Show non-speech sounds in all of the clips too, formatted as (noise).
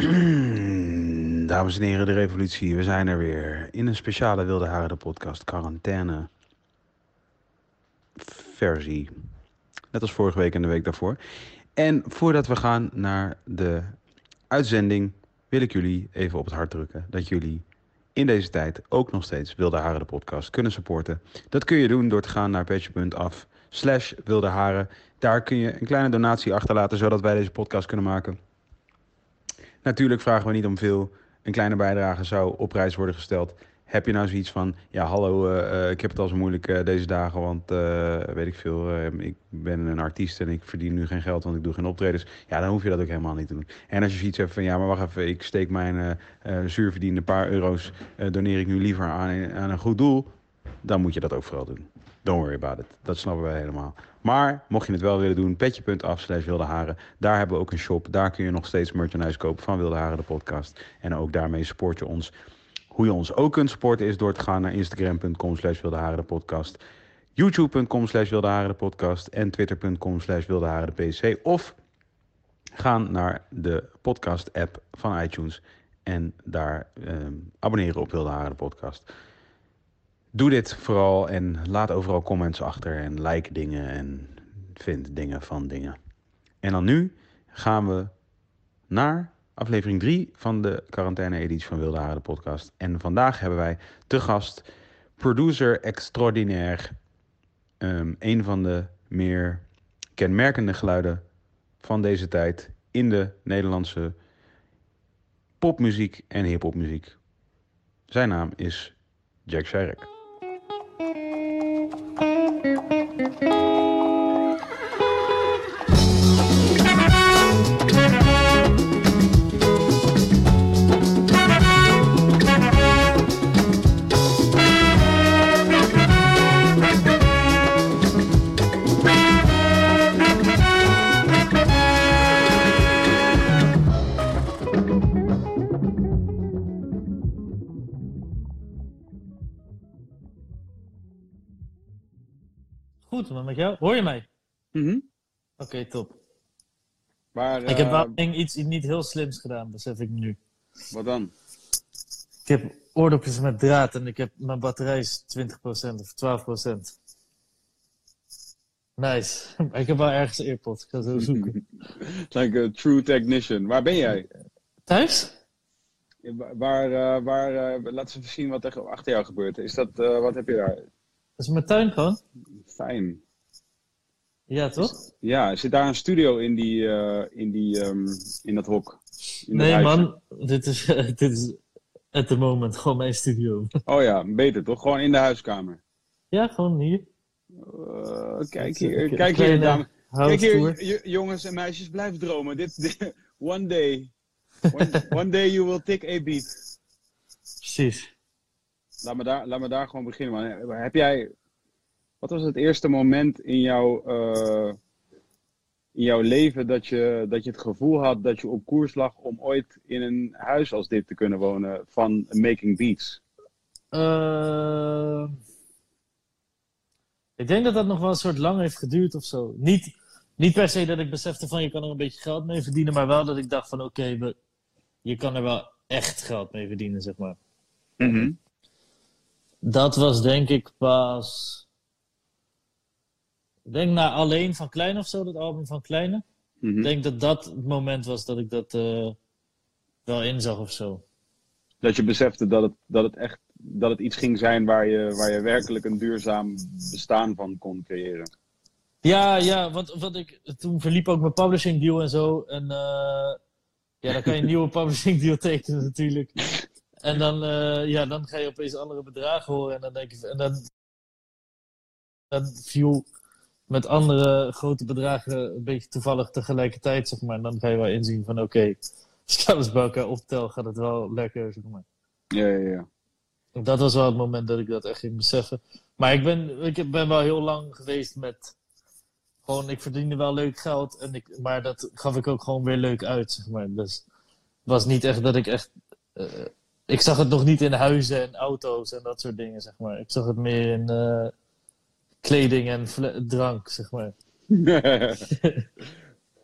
(clears throat) Dames en heren, de revolutie. We zijn er weer in een speciale Wilde Haren de podcast quarantaine versie. Net als vorige week en de week daarvoor. En voordat we gaan naar de uitzending, wil ik jullie even op het hart drukken dat jullie in deze tijd ook nog steeds Wilde Haren de podcast kunnen supporten. Dat kun je doen door te gaan naar petje.af slash Wilde Haren. Daar kun je een kleine donatie achterlaten zodat wij deze podcast kunnen maken. Natuurlijk vragen we niet om veel. Een kleine bijdrage zou op prijs worden gesteld. Heb je nou zoiets van, ja hallo, uh, uh, ik heb het al zo moeilijk uh, deze dagen, want weet ik veel, ik ben een artiest en ik verdien nu geen geld, want ik doe geen optredens. Ja, dan hoef je dat ook helemaal niet te doen. En als je zoiets hebt van, ja maar wacht even, ik steek mijn zuurverdiende paar euro's, doneer ik nu liever aan, aan een goed doel, dan moet je dat ook vooral doen. Don't worry about it. Dat snappen wij helemaal. Maar mocht je het wel willen doen, petje.af slash wilde haren. Daar hebben we ook een shop. Daar kun je nog steeds merchandise kopen van Wilde Haren, de podcast. En ook daarmee support je ons. Hoe je ons ook kunt supporten is door te gaan naar instagram.com slash wilde haren, de podcast. youtube.com slash wilde haren, de podcast. En twitter.com slash wilde haren, de pc. Of gaan naar de podcast app van iTunes. En daar ehm, abonneren op Wilde Haren, de podcast. Doe dit vooral en laat overal comments achter en like dingen en vind dingen van dingen. En dan nu gaan we naar aflevering 3 van de quarantaine-editie van Wilde Haren de podcast. En vandaag hebben wij te gast producer extraordinaire. Um, een van de meer kenmerkende geluiden van deze tijd in de Nederlandse popmuziek en hiphopmuziek. Zijn naam is Jack Sherrick. Met jou? Hoor je mij? Mhm. Oké, top. Maar, Ik heb eh, wel één- iets niet heel slims gedaan, besef ik nu. Wat dan? Ik heb oordopjes met draad en ik heb, mijn batterij is 20% of 12%. Nice. (laughs) Ik heb wel ergens AirPods. Ik ga zo zoeken. (laughs) Like a true technician. Waar ben jij? Thuis? Waar, waar, eh, waar eh, laat eens even zien wat er achter jou gebeurt. Is dat, eh, wat heb je daar? Dat is mijn tuin gewoon. Fijn. Ja, toch? Ja, zit daar een studio in, die, eh, in, die, ehm, in dat hok? In Nee, man. (laughs) Dit is, (laughs) dit is at the moment gewoon mijn studio. (laughs) Oh ja, beter toch? Gewoon in de huiskamer. Ja, gewoon hier. Eh, kijk hier, kijk hier, dames. Kijk hier, jongens en meisjes, blijf dromen. Dit, dit- one day. One, one day you will take a beat. Precies. Laat me daar, laat me daar gewoon beginnen. Man. Heb jij, wat was het eerste moment in jouw, eh, in jouw leven dat je, dat je het gevoel had dat je op koers lag om ooit in een huis als dit te kunnen wonen van Making Beats? Eh, ik denk dat dat nog wel een soort lang heeft geduurd of zo. Niet, niet per se dat ik besefte van je kan er een beetje geld mee verdienen, maar wel dat ik dacht van oké, je kan er wel echt geld mee verdienen, zeg maar. Dat was denk ik pas. Ik denk na alleen van Klein of zo, dat album van Kleine. Mhm. Ik denk dat dat het moment was dat ik dat eh, wel inzag of zo. Dat je besefte dat het, dat het echt dat het iets ging zijn waar je, waar je werkelijk een duurzaam bestaan van kon creëren. Ja, ja, want, want ik, toen verliep ook mijn publishing deal en zo. En eh, ja, dan kan je een (laughs) nieuwe publishing deal tekenen natuurlijk. En dan, eh, ja, dan ga je opeens andere bedragen horen. En dan denk je, en dan, dan viel met andere grote bedragen een beetje toevallig tegelijkertijd, zeg maar. En dan ga je wel inzien van, oké, als ik alles bij elkaar optel, gaat het wel lekker, zeg maar. Ja, ja, ja. Dat was wel het moment dat ik dat echt ging beseffen. Maar ik ben, ik ben wel heel lang geweest met. Gewoon, ik verdiende wel leuk geld. En ik, maar dat gaf ik ook gewoon weer leuk uit, zeg maar. Dus het was niet echt dat ik echt. eh, ik zag het nog niet in huizen en auto's en dat soort dingen, zeg maar. Ik zag het meer in eh, kleding en drank, zeg maar. (laughs)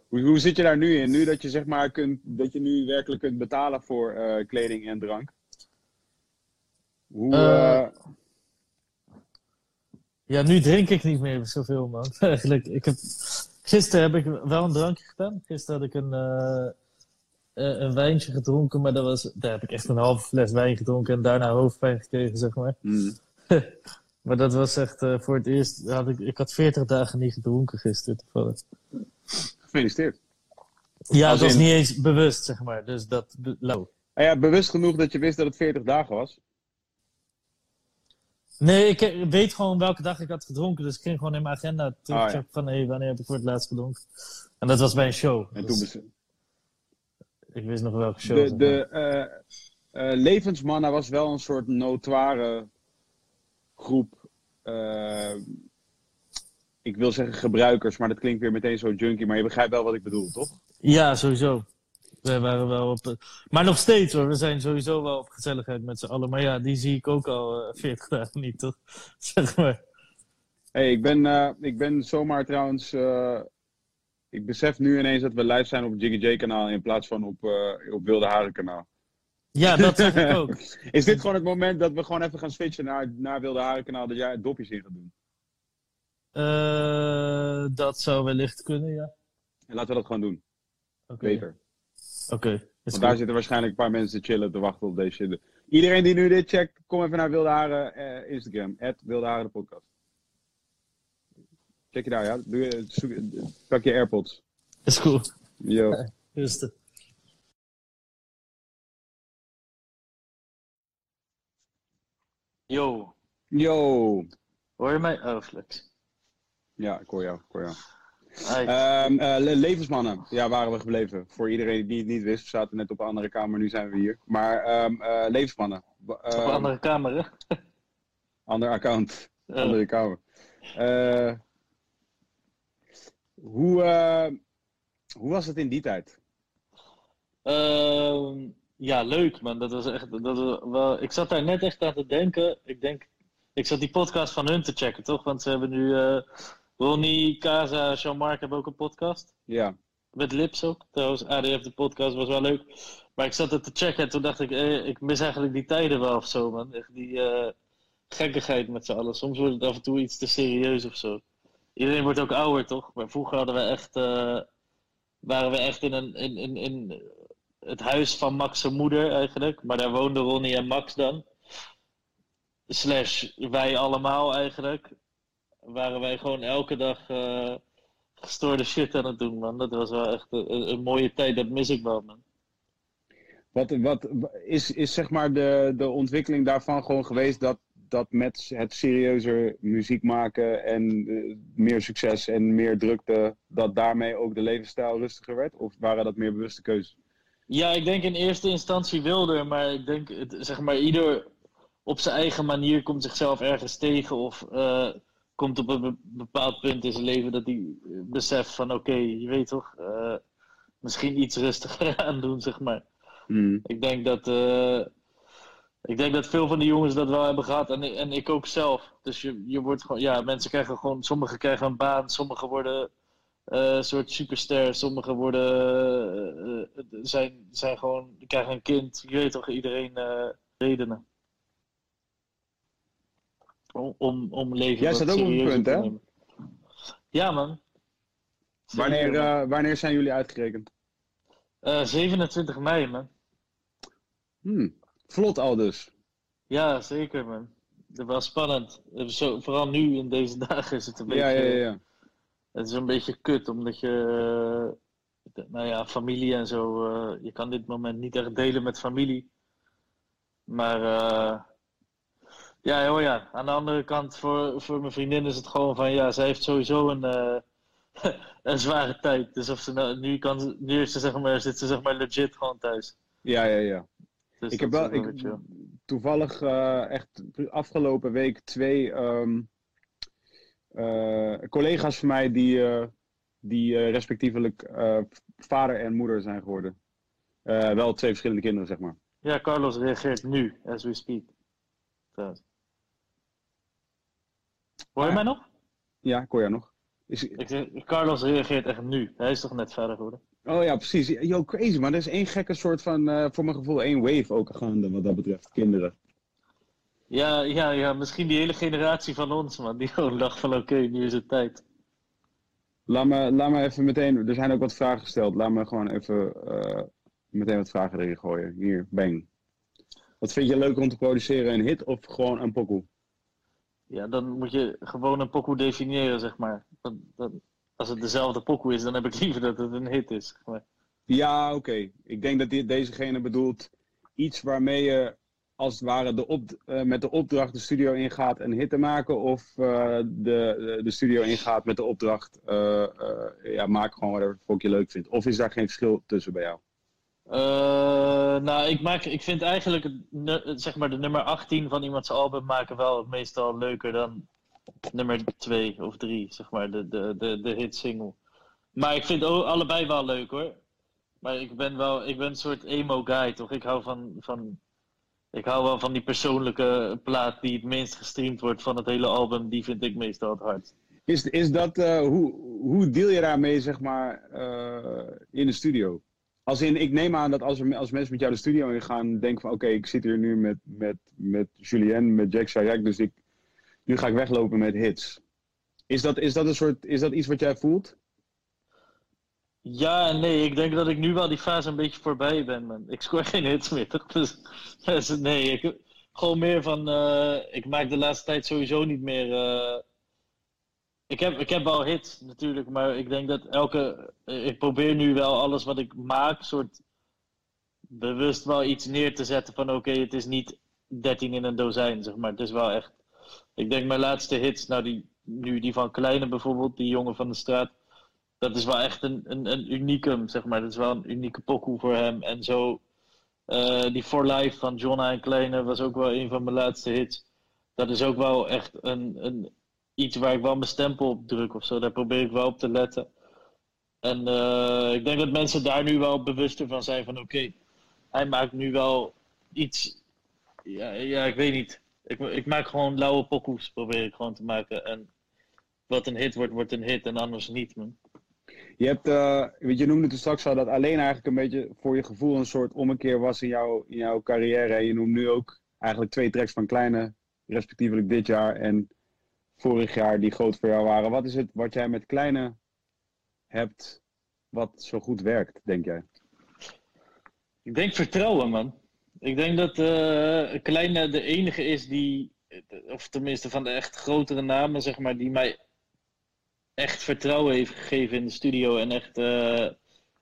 hoe, hoe zit je daar nu in? Nu dat je zeg maar kunt, dat je nu werkelijk kunt betalen voor eh, kleding en drank. Hoe, Eh, eh, Ja, nu drink ik niet meer zoveel, man. (laughs) Eigenlijk, ik heb... Gisteren heb ik wel een drankje gedaan. Gisteren had ik een, een wijntje gedronken, maar dat was, daar heb ik echt een halve fles wijn gedronken en daarna hoofdpijn gekregen, zeg maar. hmm. (laughs) Maar dat was echt eh, voor het eerst. Had ik, ik had 40 dagen niet gedronken gisteren toevallig. Gefeliciteerd. Ja, Als het was niet eens bewust, zeg maar. Dus dat. be- lauw. Ah ja, bewust genoeg dat je wist dat het 40 dagen was. Nee, ik eh, weet gewoon welke dag ik had gedronken. Dus ik ging gewoon in mijn agenda terugchecken Ah, ja. van hé, hey, wanneer heb ik voor het laatst gedronken. En dat was bij een show. En Dus toen bes- ik wist nog welke show. de, de eh, levensmannen was wel een soort notoire groep. Eh, ik wil zeggen gebruikers, maar dat klinkt weer meteen zo junky. Maar je begrijpt wel wat ik bedoel, toch? Ja, sowieso. We waren wel op. eh, Maar nog steeds hoor, we zijn sowieso wel op gezelligheid met z'n allen. Maar ja, die zie ik ook al eh, 40 dagen niet, toch? (laughs) Zeg maar. Hey, ik ben, eh, ik ben zomaar trouwens. eh, ik besef nu ineens dat we live zijn op het Jiggy J kanaal in plaats van op, eh, op Wilde Haren kanaal. Ja, dat zeg ik ook. (laughs) Is dit gewoon het moment dat we gewoon even gaan switchen naar, naar Wilde Haren kanaal, dat jij dopjes in gaat doen? Eh, dat zou wellicht kunnen, ja. En laten we dat gewoon doen. Oké. Beter. Oké. Want daar zitten waarschijnlijk een paar mensen te chillen te wachten op deze shit. Iedereen die nu dit checkt, kom even naar Wilde Haren eh, Instagram. Wilde Haren de podcast. Check je daar, ja. Doe zoek, pak je AirPods. Is goed. Yo. (laughs) Rustig. Yo, Yo. hoor je mij? Oh, flex. Ja, ik hoor jou. Ik hoor jou. Eh, le- levensmannen, ja, waren we gebleven. Voor iedereen die het niet wist, we zaten net op een andere kamer, nu zijn we hier. Maar ehm, eh, levensmannen, Op een ehm, andere kamer, hè? ander account, Oh. andere kamer. Eh, hoe, eh, hoe was het in die tijd? Ja, leuk man. Dat was echt. Dat was wel, ik zat daar net echt aan te denken. Ik denk. Ik zat die podcast van hun te checken, toch? Want ze hebben nu. eh, Ronnie, Kaza, Jean-Marc hebben ook een podcast. Ja, Met Lips ook. Trouwens, ADF de podcast was wel leuk. Maar ik zat het te checken en toen dacht ik, eh, ik mis eigenlijk die tijden wel of zo, man. Echt die eh, gekkigheid met z'n allen. Soms wordt het af en toe iets te serieus of zo. Iedereen wordt ook ouder, toch? Maar vroeger hadden we echt, waren we echt in, een, in, in, in het huis van Max' moeder eigenlijk. Maar daar woonden Ronnie en Max dan. Slash wij allemaal eigenlijk. Waren wij gewoon elke dag eh, gestoorde shit aan het doen, man. Dat was wel echt een mooie tijd. Dat mis ik wel, man. wat, wat is, is zeg maar de, de ontwikkeling daarvan gewoon geweest dat, dat met het serieuzer muziek maken en eh, meer succes en meer drukte, dat daarmee ook de levensstijl rustiger werd? Of waren dat meer bewuste keuzes? Ja, ik denk in eerste instantie wilder, maar ik denk, het, zeg maar, ieder op zijn eigen manier komt zichzelf ergens tegen of eh, komt op een be- bepaald punt in zijn leven dat hij beseft van, oké, je weet toch, eh, misschien iets rustiger (laughs) aan doen, zeg maar. Hmm. Ik denk dat, eh, ik denk dat veel van die jongens dat wel hebben gehad en, en ik ook zelf. Dus je, je wordt gewoon, ja, mensen krijgen gewoon, sommigen krijgen een baan, sommigen worden een soort superster, sommigen worden, eh, eh, zijn, zijn gewoon, krijgen een kind. Je weet toch, iedereen redenen. Om, om, om leven Jij staat ook op een punt, hè? Ja, man. Wanneer, uh, wanneer zijn jullie uitgerekend? Uh, 27 mei, man. Hmm, vlot al dus. Ja, zeker, man. Dat was spannend. Zo, vooral nu in deze (laughs) dagen is het een beetje. Ja, ja, ja. Het is een beetje kut, omdat je. Uh, nou ja, familie en zo. Uh, je kan dit moment niet echt delen met familie. Maar. Uh, ja, oh ja. Aan de andere kant, voor, voor mijn vriendin is het gewoon van. Ja, zij heeft sowieso een. (laughs) een zware tijd. Dus of ze nou, nu, kan, nu is ze, zeg maar, zit ze zeg maar legit gewoon thuis. Ja, ja, ja. Dus ik heb wel, ik, toevallig echt afgelopen week twee um, uh, collega's van mij die, uh, die respectievelijk vader en moeder zijn geworden. wel twee verschillende kinderen, zeg maar. Ja, Carlos reageert nu, as we speak. Hoor je mij nog? Ja, ik hoor jou nog. Is... Ik zeg, Carlos reageert echt nu. Hij is toch net verder geworden? Oh ja, precies. Yo, crazy man. Er is één gekke soort van, uh, voor mijn gevoel, één wave ook gaande wat dat betreft. Kinderen. Ja, ja, ja. Misschien die hele generatie van ons, man. Die (laughs) gewoon dacht van, oké, nu is het tijd. Laat me, laat me even meteen, er zijn ook wat vragen gesteld. Laat me gewoon even uh, meteen wat vragen erin gooien. Hier, bang. Wat vind je leuk om te produceren? Een hit of gewoon een pokoe? Ja, dan moet je gewoon een pokoe definiëren, zeg maar. Dan, dan, als het dezelfde pokoe is, dan heb ik liever dat het een hit is. Zeg maar. Ja, oké. Ik denk dat dit, dezegene bedoelt iets waarmee je als het ware de op, uh, met de opdracht de studio ingaat een hit te maken. Of uh, de, de studio ingaat met de opdracht, uh, ja, maak gewoon het je leuk vindt. Of is daar geen verschil tussen bij jou? nou, ik, maak, ik vind eigenlijk zeg maar de nummer 18 van iemands album maken wel meestal leuker dan nummer 2 of 3, zeg maar, de, de, de, de hit single. Maar ik vind ook allebei wel leuk hoor. Maar ik ben wel, ik ben een soort emo guy, toch? Ik hou van, van ik hou wel van die persoonlijke plaat die het minst gestreamd wordt van het hele album. Die vind ik meestal het hardst. Is, is dat, uh, hoe, hoe deel je daarmee, zeg maar, uh, in de studio? Als in, ik neem aan dat als, er, als mensen met jou de studio in gaan, denken van oké, ik zit hier nu met, met, met Julien, met Jack Chirac, dus ik, nu ga ik weglopen met hits. Is dat, is dat, een soort, is dat iets wat jij voelt? Ja en nee, ik denk dat ik nu wel die fase een beetje voorbij ben. Ik scoor (laughs) geen hits meer? Dus, dus nee, ik, gewoon meer van, uh, ik maak de laatste tijd sowieso niet meer... Uh, ik, heb, ik heb wel hits natuurlijk, maar ik denk dat elke... Ik probeer nu wel alles wat ik maak, soort bewust wel iets neer te zetten van oké, het is niet 13 in een dozijn, zeg maar. Het is wel echt... Ik denk mijn laatste hits, nou die, nu die van Kleine bijvoorbeeld, die jongen van de straat dat is wel echt een, een, een unicum, zeg maar. Dat is wel een unieke pokoe voor hem. En zo, uh, die For Life van Jonna en Kleine was ook wel een van mijn laatste hits. Dat is ook wel echt een, een, iets waar ik wel mijn stempel op druk of zo. Daar probeer ik wel op te letten. En uh, ik denk dat mensen daar nu wel bewuster van zijn van oké, hij maakt nu wel iets. Ja, ja ik weet niet. Ik, ik maak gewoon lauwe pokoes, probeer ik gewoon te maken. En wat een hit wordt, wordt een hit en anders niet, man. Je hebt, uh, je noemde het straks al dat alleen eigenlijk een beetje voor je gevoel een soort ommekeer was in, jou, in jouw carrière. En je noemt nu ook eigenlijk twee tracks van Kleine, respectievelijk dit jaar en vorig jaar, die groot voor jou waren. Wat is het wat jij met Kleine hebt wat zo goed werkt, denk jij? Ik denk vertrouwen, man. Ik denk dat uh, Kleine de enige is die, of tenminste van de echt grotere namen, zeg maar, die mij echt vertrouwen heeft gegeven in de studio. En echt, uh,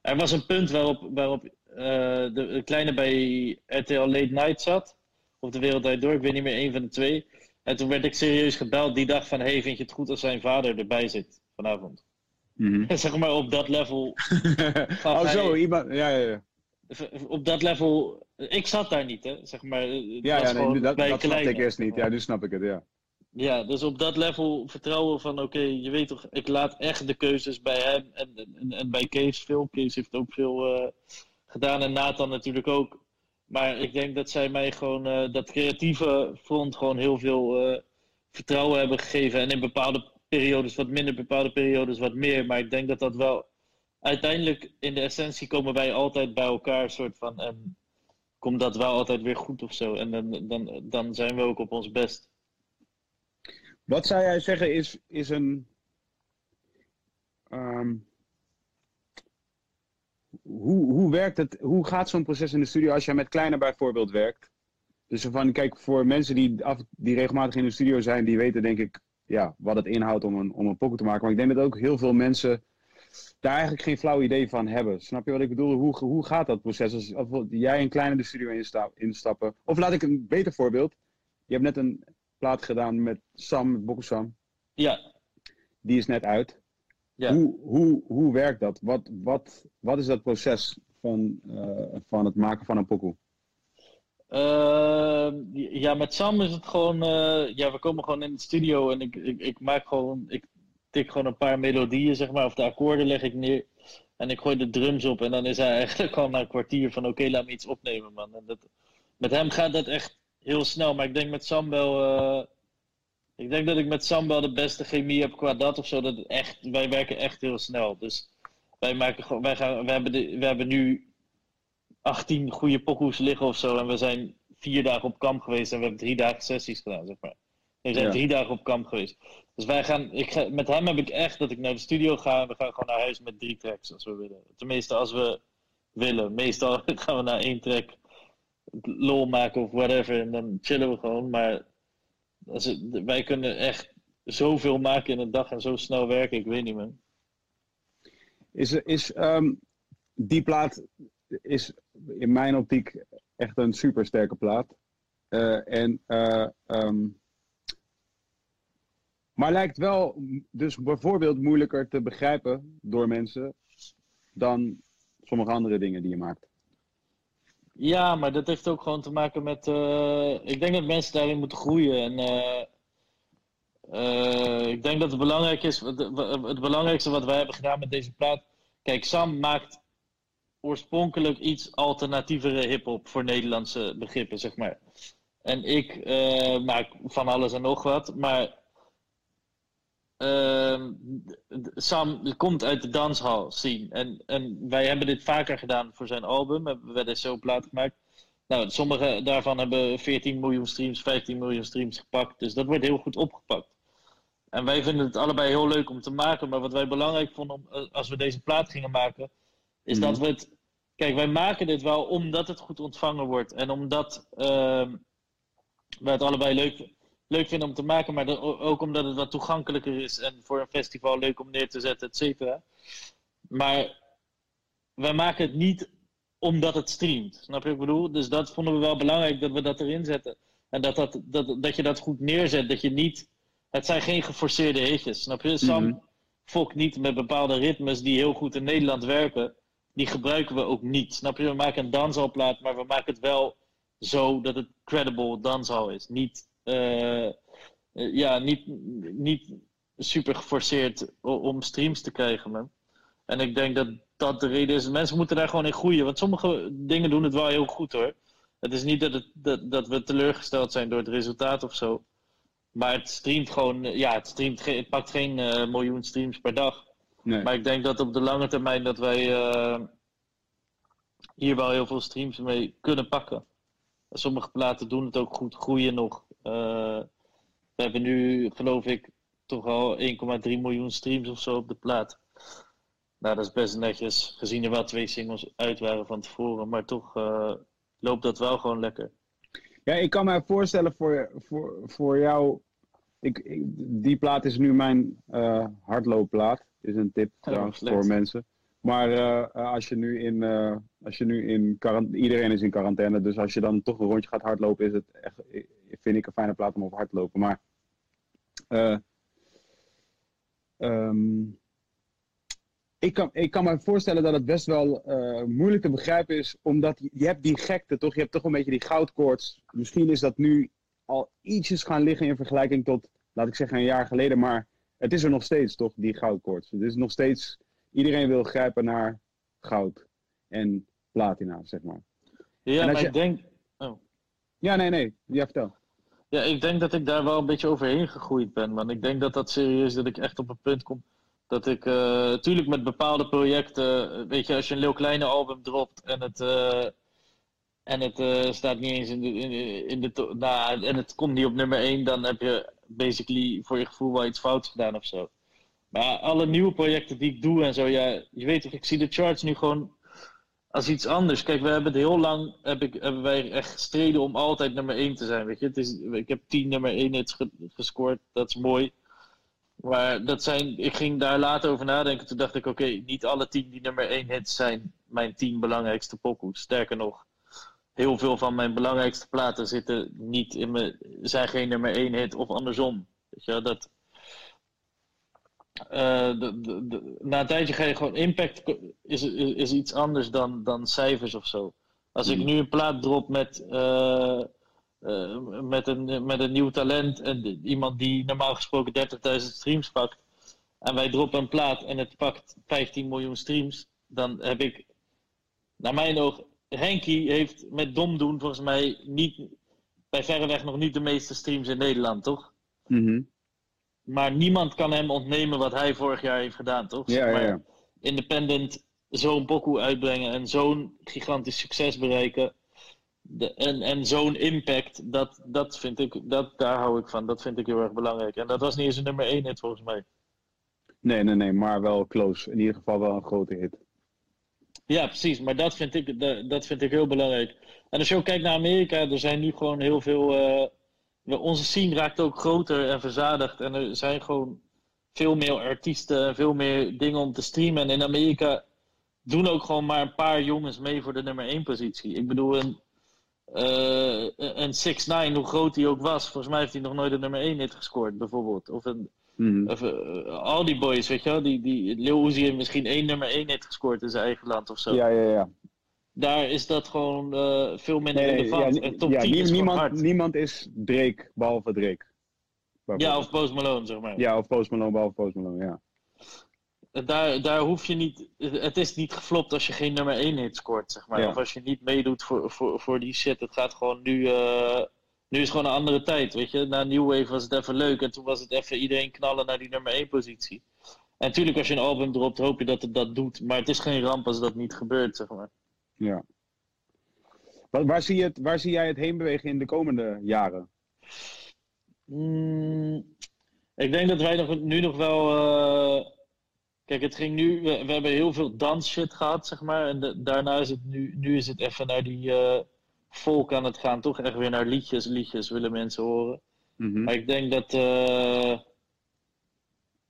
er was een punt waarop, waarop uh, de, kleine bij RTL Late Night zat. Of de Wereld Door, ik weet niet meer, één van de twee. En toen werd ik serieus gebeld die dag van... hey, vind je het goed als zijn vader erbij zit vanavond? Mm -hmm. (laughs) zeg maar op dat level... (laughs) oh zo, iemand... Ja, ja, ja. Op dat level... Ik zat daar niet, hè. Zeg maar, ja, ja nee, dat, dat snapte ik eerst niet. Ja, nu snap ik het, ja. Ja, dus op dat level vertrouwen van oké, je weet toch, ik laat echt de keuzes bij hem en, en, en bij Kees veel. Kees heeft ook veel uh, gedaan en Nathan natuurlijk ook. Maar ik denk dat zij mij gewoon uh, dat creatieve front gewoon heel veel uh, vertrouwen hebben gegeven. En in bepaalde periodes wat minder, bepaalde periodes wat meer. Maar ik denk dat dat wel uiteindelijk in de essentie komen wij altijd bij elkaar soort van. En komt dat wel altijd weer goed of zo. En dan, dan, dan zijn we ook op ons best. Wat zou jij zeggen is, is een. Um, hoe, hoe werkt het, hoe gaat zo'n proces in de studio als jij met kleine bijvoorbeeld werkt? Dus van, kijk, voor mensen die, af, die regelmatig in de studio zijn, die weten denk ik ja, wat het inhoudt om een, om een pokken te maken. Maar ik denk dat ook heel veel mensen daar eigenlijk geen flauw idee van hebben. Snap je wat ik bedoel? Hoe, hoe gaat dat proces? Als, jij een kleine de studio insta instappen. Of laat ik een beter voorbeeld. Je hebt net een plaat gedaan met Sam, met Bokusam. Ja. Die is net uit. Ja. Hoe, hoe, hoe werkt dat? Wat, wat, wat is dat proces van, uh, van het maken van een pokoe? Uh, ja, met Sam is het gewoon. Uh, ja, we komen gewoon in de studio en ik, ik, ik maak gewoon. Ik tik gewoon een paar melodieën, zeg maar, of de akkoorden leg ik neer. En ik gooi de drums op en dan is hij (laughs) eigenlijk al na een kwartier van: oké, laat me iets opnemen, man. En dat, met hem gaat dat echt heel snel, maar ik denk met Sam wel. Uh, ik denk dat ik met Sam wel de beste chemie heb qua dat of zo. Dat het echt, wij werken echt heel snel. Dus wij maken gewoon. Wij, gaan, wij, hebben, de, wij hebben nu 18 goede pokoes liggen of zo. En we zijn vier dagen op kamp geweest en we hebben drie dagen sessies gedaan, zeg maar. We zijn ja. drie dagen op kamp geweest. Dus wij gaan, ik ga, met hem heb ik echt dat ik naar de studio ga en we gaan gewoon naar huis met drie tracks als we willen. Tenminste, als we willen. Meestal (laughs) gaan we naar één track lol maken of whatever en dan chillen we gewoon. Maar als wij kunnen echt zoveel maken in een dag en zo snel werken, ik weet niet man. Is, is um, die plaat is in mijn optiek echt een super sterke plaat. Uh, en, uh, um, maar lijkt wel dus bijvoorbeeld moeilijker te begrijpen door mensen dan sommige andere dingen die je maakt. Ja, maar dat heeft ook gewoon te maken met. Uh, ik denk dat mensen daarin moeten groeien. En ik denk dat het belangrijk is. Het, belangrijkste wat wij hebben gedaan met deze plaat. Kijk, Sam maakt oorspronkelijk iets alternatievere hip-hop voor Nederlandse begrippen, zeg maar. En ik maak van alles en nog wat, maar uh, Sam komt uit de danshal scene. En, en wij hebben dit vaker gedaan voor zijn album, we hebben zo plaat gemaakt. Nou, sommige daarvan hebben 14 miljoen streams, 15 miljoen streams gepakt, dus dat wordt heel goed opgepakt. En wij vinden het allebei heel leuk om te maken, maar wat wij belangrijk vonden om, eh, als we deze plaat gingen maken, is dat we het. Kijk, wij maken dit wel omdat het goed ontvangen wordt. En omdat uh, wij het allebei leuk, leuk vinden om te maken. Maar ook omdat het wat toegankelijker is. En voor een festival leuk om neer te zetten, et cetera. Maar wij maken het niet omdat het streamt. Snap je wat ik bedoel? Dus dat vonden we wel belangrijk dat we dat erin zetten. En dat, dat, dat, dat je dat goed neerzet. Dat je niet. Het zijn geen geforceerde hitjes. Snap je? Sam mm -hmm. fokt niet met bepaalde ritmes die heel goed in Nederland werken die gebruiken we ook niet. Snap je? We maken een dansalplaat, maar we maken het wel zo dat het credible dansal is. Niet, uh, ja, niet, niet super geforceerd om streams te krijgen, man. En ik denk dat dat de reden is. Mensen moeten daar gewoon in groeien. Want sommige dingen doen het wel heel goed hoor. Het is niet dat, het, dat, dat we teleurgesteld zijn door het resultaat of zo. Maar het streamt gewoon, ja, het, streamt, het pakt geen uh, miljoen streams per dag. Nee. Maar ik denk dat op de lange termijn dat wij uh, hier wel heel veel streams mee kunnen pakken. Sommige platen doen het ook goed, groeien nog. Uh, we hebben nu, geloof ik, toch al 1,3 miljoen streams of zo op de plaat. Nou, dat is best netjes, gezien er wel twee singles uit waren van tevoren. Maar toch uh, loopt dat wel gewoon lekker. Ja, ik kan me voorstellen voor, voor, voor jou. Ik, ik, die plaat is nu mijn uh, hardloopplaat is een tip trouwens oh, voor mensen. Maar uh, als je nu in, uh, als je nu in iedereen is in quarantaine, dus als je dan toch een rondje gaat hardlopen, is het echt, vind ik een fijne plaat om over hard te lopen. Maar uh, um, ik, kan, ik kan me voorstellen dat het best wel moeilijk te begrijpen is, omdat je hebt die gekte toch, je hebt toch een beetje die goudkoorts. Misschien is dat nu al ietsjes gaan liggen in vergelijking tot, laat ik zeggen, een jaar geleden, maar het is er nog steeds toch, die goudkoorts. Het is nog steeds, iedereen wil grijpen naar goud en platina, zeg maar. Ja, maar je... ik denk... Oh. Ja, nee, nee. Ja, vertel. Ja, ik denk dat ik daar wel een beetje overheen gegroeid ben, man. Ik denk dat dat serieus, dat ik echt op een punt kom dat ik, natuurlijk uh, met bepaalde projecten, weet je, als je een heel kleine album dropt en het... Uh, en het uh, staat niet eens in de. In, in de nou, en het komt niet op nummer 1, dan heb je basically voor je gevoel wel iets fouts gedaan of zo. Maar alle nieuwe projecten die ik doe en zo, ja, je weet toch, ik zie de charts nu gewoon als iets anders. Kijk, we hebben het heel lang, heb ik, hebben wij echt gestreden om altijd nummer 1 te zijn, weet je. Het is, ik heb 10 nummer 1 hits ge- gescoord, dat is mooi. Maar dat zijn, ik ging daar later over nadenken. Toen dacht ik, oké, niet alle 10 die nummer 1 hits zijn mijn 10 belangrijkste pokoes. Sterker nog, heel veel van mijn belangrijkste platen zitten niet in mijn, zijn geen nummer 1 hit of andersom. Weet je, dat, eh, de, de, de- na een tijdje ga je gewoon impact is, is, is iets anders dan, dan cijfers of zo. Als ik Hmm. nu een plaat drop met, eh, eh, met, een, met een nieuw talent en iemand die normaal gesproken 30.000 streams pakt, en wij droppen een plaat en het pakt 15 miljoen streams, dan heb ik, naar mijn oog, Henky heeft met dom doen volgens mij niet, bij verreweg nog niet de meeste streams in Nederland, toch? Mhm. Maar niemand kan hem ontnemen wat hij vorig jaar heeft gedaan, toch? Ja, ja, Maar ja. Independent zo'n pokoe uitbrengen en zo'n gigantisch succes bereiken. De, en en zo'n impact, dat, dat vind ik, dat, daar hou ik van. Dat vind ik heel erg belangrijk. En dat was niet eens een nummer 1 hit volgens mij. Nee, nee, nee, maar wel close. In ieder geval wel een grote hit. Ja, precies. Maar dat vind ik, dat, dat vind ik heel belangrijk. En als je ook kijkt naar Amerika, er zijn nu gewoon heel veel. eh, onze scene raakt ook groter en verzadigd. En er zijn gewoon veel meer artiesten en veel meer dingen om te streamen. En in Amerika doen ook gewoon maar een paar jongens mee voor de nummer 1 positie. Ik bedoel, een, eh een 6 hoe groot hij ook was, volgens mij heeft hij nog nooit een nummer 1 hit gescoord, bijvoorbeeld. Of een. Mhm. Of, eh, al die boys, weet je wel, die, die, Lil Uzi heeft misschien één nummer 1 hit gescoord in zijn eigen land of zo. Ja, ja, ja. Daar is dat gewoon eh, veel minder Nee, relevant. ja, top ja, 10 nie- is gewoon niemand, hard. niemand is Drake, behalve Drake. Ja, of Post Malone, zeg maar. ja, of Post Malone, behalve Post Malone, ja. Daar, daar hoef je niet... Het is niet geflopt als je geen nummer 1 hit scoort, zeg maar. Ja. Of als je niet meedoet voor, voor, voor die shit. Het gaat gewoon nu... eh, nu is gewoon een andere tijd, weet je. Na New Wave was het even leuk. En toen was het even iedereen knallen naar die nummer 1 positie. En natuurlijk, als je een album dropt, hoop je dat het dat doet. Maar het is geen ramp als dat niet gebeurt, zeg maar. Ja. Waar, waar, zie je het, waar zie jij het heen bewegen in de komende jaren? Mm, ik denk dat wij nog, nu nog wel. eh, kijk, het ging nu. We, we hebben heel veel dansshit gehad, zeg maar. En de- daarna is het nu. Nu is het even naar die eh volk aan het gaan. Toch echt weer naar liedjes. Liedjes willen mensen horen. Mhm. Maar ik denk dat. eh,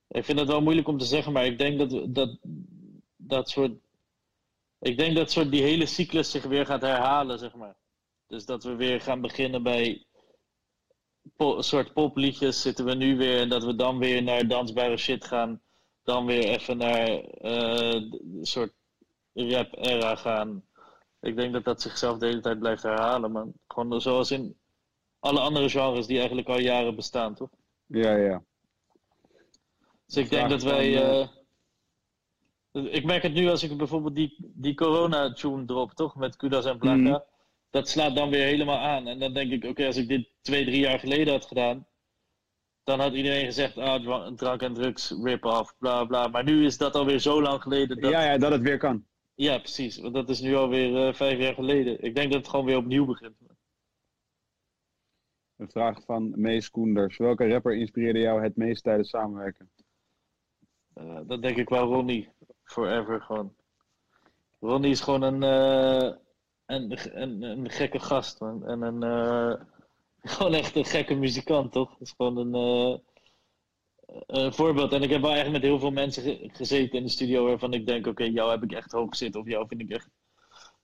ik vind het wel moeilijk om te zeggen, maar ik denk dat dat, dat soort. Ik denk dat soort die hele cyclus zich weer gaat herhalen, zeg maar. Dus dat we weer gaan beginnen bij po- soort popliedjes zitten we nu weer en dat we dan weer naar dansbare shit gaan. Dan weer even naar eh, de soort rap-era gaan. Ik denk dat dat zichzelf de hele tijd blijft herhalen, man. Gewoon zoals in alle andere genres die eigenlijk al jaren bestaan, toch? Ja, ja. Dus ik denk dat wij. van, eh, ik merk het nu als ik bijvoorbeeld die, die corona-tune drop, toch? Met Kudas en Plaka. Mhm. Dat slaat dan weer helemaal aan. En dan denk ik, oké, als ik dit twee, drie jaar geleden had gedaan. Dan had iedereen gezegd, ah, dra- drank en drugs, rip-off, bla bla. Maar nu is dat alweer zo lang geleden. Dat... Ja, ja, dat het weer kan. Ja, precies. Want dat is nu alweer eh vijf jaar geleden. Ik denk dat het gewoon weer opnieuw begint. Een vraag van Mees Koenders. Welke rapper inspireerde jou het meest tijdens samenwerken? Eh, dat denk ik wel Ronnie. Forever gewoon. Ronnie is gewoon een, eh, een, een, een gekke gast, man. En een, eh, (laughs) gewoon echt een gekke muzikant, toch? Dat is gewoon een, eh, een voorbeeld. En ik heb wel echt met heel veel mensen ge- gezeten in de studio waarvan ik denk, oké, jou heb ik echt hoog zitten. Of jou vind ik echt,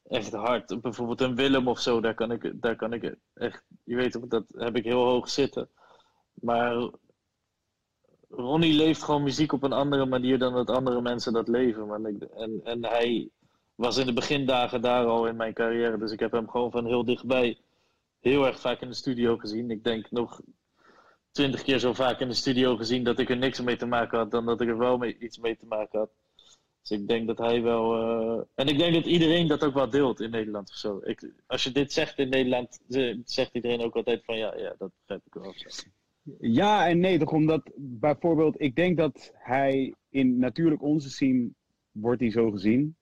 echt hard. Bijvoorbeeld een Willem of zo, daar kan ik, daar kan ik echt, je weet dat heb ik heel hoog zitten. Maar Ronnie leeft gewoon muziek op een andere manier dan dat andere mensen dat leven. En, en hij was in de begindagen daar al in mijn carrière. Dus ik heb hem gewoon van heel dichtbij heel erg vaak in de studio gezien. Ik denk nog twintig keer zo vaak in de studio gezien dat ik er niks mee te maken had dan dat ik er wel mee, iets mee te maken had. Dus ik denk dat hij wel. eh, En ik denk dat iedereen dat ook wel deelt in Nederland of zo. Ik, als je dit zegt in Nederland, ze- zegt iedereen ook altijd van ja, ja dat begrijp ik wel. Ja en nee, toch omdat bijvoorbeeld, ik denk dat hij in natuurlijk onze scene wordt hij zo gezien,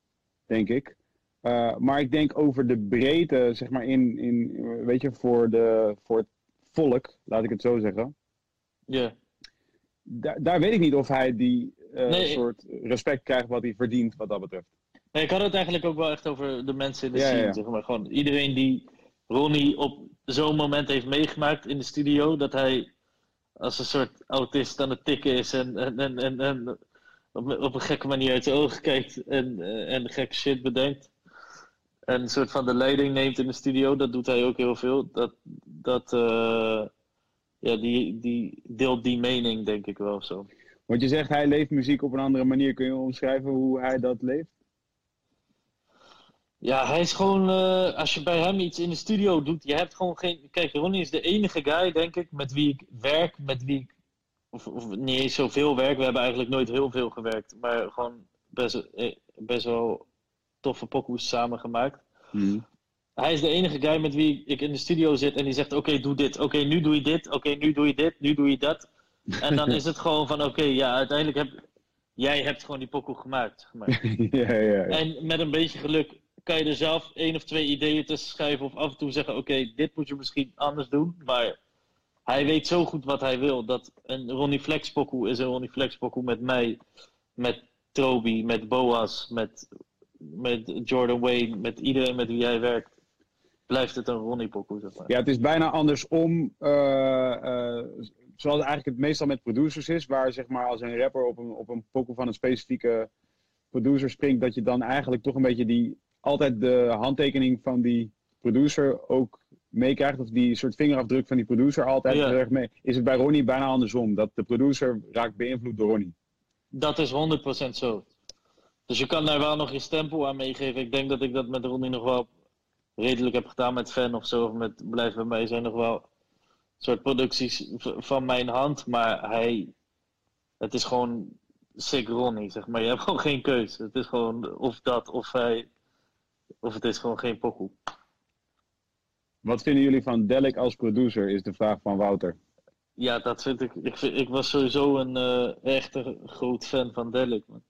denk ik. Eh, maar ik denk over de breedte, zeg maar, in, in weet je, voor, de, voor het volk, laat ik het zo zeggen. Ja. Daar, daar weet ik niet of hij die eh, Nee. soort respect krijgt wat hij verdient, wat dat betreft. Nee, ik had het eigenlijk ook wel echt over de mensen in de Ja, scene. ja. Zeg maar. Gewoon iedereen die Ronnie op zo'n moment heeft meegemaakt in de studio. Dat hij als een soort autist aan het tikken is. En, en, en, en, en op, op een gekke manier uit zijn ogen kijkt. En, eh, en gekke shit bedenkt. En een soort van de leiding neemt in de studio. Dat doet hij ook heel veel. Dat, dat eh, ja, die, die deelt die mening denk ik wel zo. Want je zegt hij leeft muziek op een andere manier. Kun je omschrijven hoe hij dat leeft? Ja, hij is gewoon, eh, als je bij hem iets in de studio doet, je hebt gewoon geen. Kijk, Ronnie is de enige guy, denk ik, met wie ik werk, met wie ik. Of, of niet eens zoveel werk, we hebben eigenlijk nooit heel veel gewerkt, maar gewoon best, eh, best wel toffe pokoes samengemaakt. Mhm. Hij is de enige guy met wie ik in de studio zit en die zegt: Oké, doe dit. Oké, nu doe je dit. Oké, nu doe je dit. Nu doe je dat. En dan is het gewoon van: Oké, ja, uiteindelijk heb jij hebt gewoon die pokoe gemaakt. Zeg maar. (laughs) ja, ja, ja. En met een beetje geluk kan je er zelf één of twee ideeën tussen schrijven. Of af en toe zeggen: Oké, dit moet je misschien anders doen. Maar hij weet zo goed wat hij wil. Dat een Ronnie Flex pokoe is een Ronnie Flex pokoe met mij, met Troby, met Boas, met, met Jordan Wayne, met iedereen met wie hij werkt. Blijft het een Ronnie pokoe, zeg maar. Ja, het is bijna andersom. eh, eh, zoals eigenlijk het meestal met producers is. Waar zeg maar als een rapper op een, op een pokoe van een specifieke producer springt. Dat je dan eigenlijk toch een beetje die, altijd de handtekening van die producer ook meekrijgt. Of die soort vingerafdruk van die producer altijd Ja. erg mee. Is het bij Ronnie bijna andersom. Dat de producer raakt beïnvloed door Ronnie. Dat is 100% zo. Dus je kan daar wel nog je stempel aan meegeven. Ik denk dat ik dat met Ronnie nog wel redelijk heb gedaan met Fan of zo. Of met Blijf bij mij zijn nog wel soort producties van mijn hand. Maar hij, het is gewoon sick Ronnie, zeg maar. Je hebt gewoon geen keus. Het is gewoon of dat of hij, of het is gewoon geen pokoe. Wat vinden jullie van Delic als producer? Is de vraag van Wouter. Ja, dat vind ik. Ik, vind- ik was sowieso een eh echt een groot fan van Delic. Man.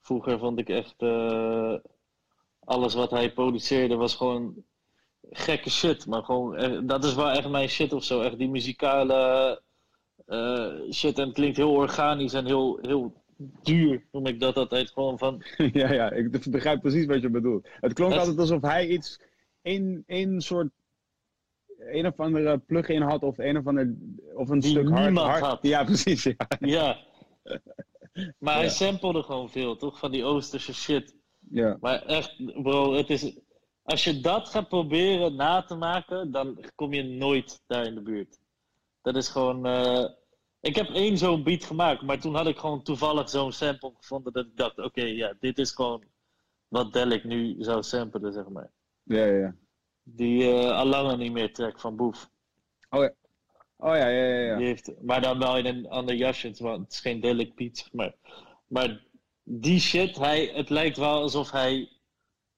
Vroeger vond ik echt eh, alles wat hij produceerde was gewoon gekke shit. Maar gewoon, eh, dat is wel echt mijn shit of zo. Echt die muzikale eh, shit. En het klinkt heel organisch en heel, heel duur. Noem ik dat altijd gewoon van. (laughs) ja, ja, ik begrijp precies wat je bedoelt. Het klonk altijd alsof hij iets, één, één soort, een of andere plug-in had of een of ander, of een Die stuk hard, had. Ja, (laughs) precies. Ja. Ja. Maar hij Ja. sampelde gewoon veel, toch? Van die Oosterse shit. ja. Maar echt, bro, het is. Als je dat gaat proberen na te maken, dan kom je nooit daar in de buurt. Dat is gewoon. eh, Ik heb één zo'n beat gemaakt, maar toen had ik gewoon toevallig zo'n sample gevonden dat ik dacht: oké, ja, dit is gewoon wat Delic nu zou samplen, zeg maar. Ja, ja. Die eh al langer niet meer track van Boef. Oh ja. Oh ja, ja, ja. ja. Die heeft, maar dan wel in een ander jasje, want het is geen Delic beat, zeg maar. Maar die shit, hij, het lijkt wel alsof hij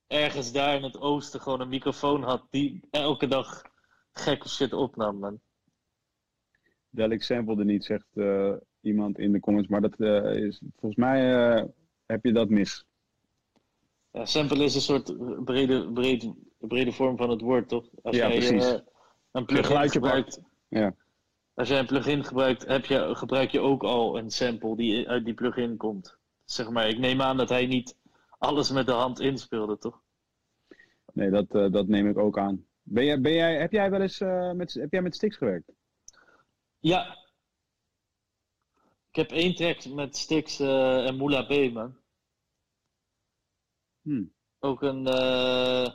ergens daar in het oosten gewoon een microfoon had die elke dag gekke shit opnam, man. Delic samplede niet, zegt eh, iemand in de comments. Maar dat eh, is, volgens mij eh, heb je dat mis. Ja, sample is een soort brede, brede, brede vorm van het woord, toch? Als Ja, jij precies. een plugin gebruikt, Ja. als jij een plugin gebruikt, heb je, gebruik je ook al een sample die uit die plugin komt. Zeg maar, ik neem aan dat hij niet alles met de hand inspeelde, toch? Nee, dat, dat neem ik ook aan. Ben jij, ben jij, heb jij wel eens met, heb jij met Stix gewerkt? Ja. Ik heb één track met Stix eh, en Moula B, man. Hm. Ook een eh,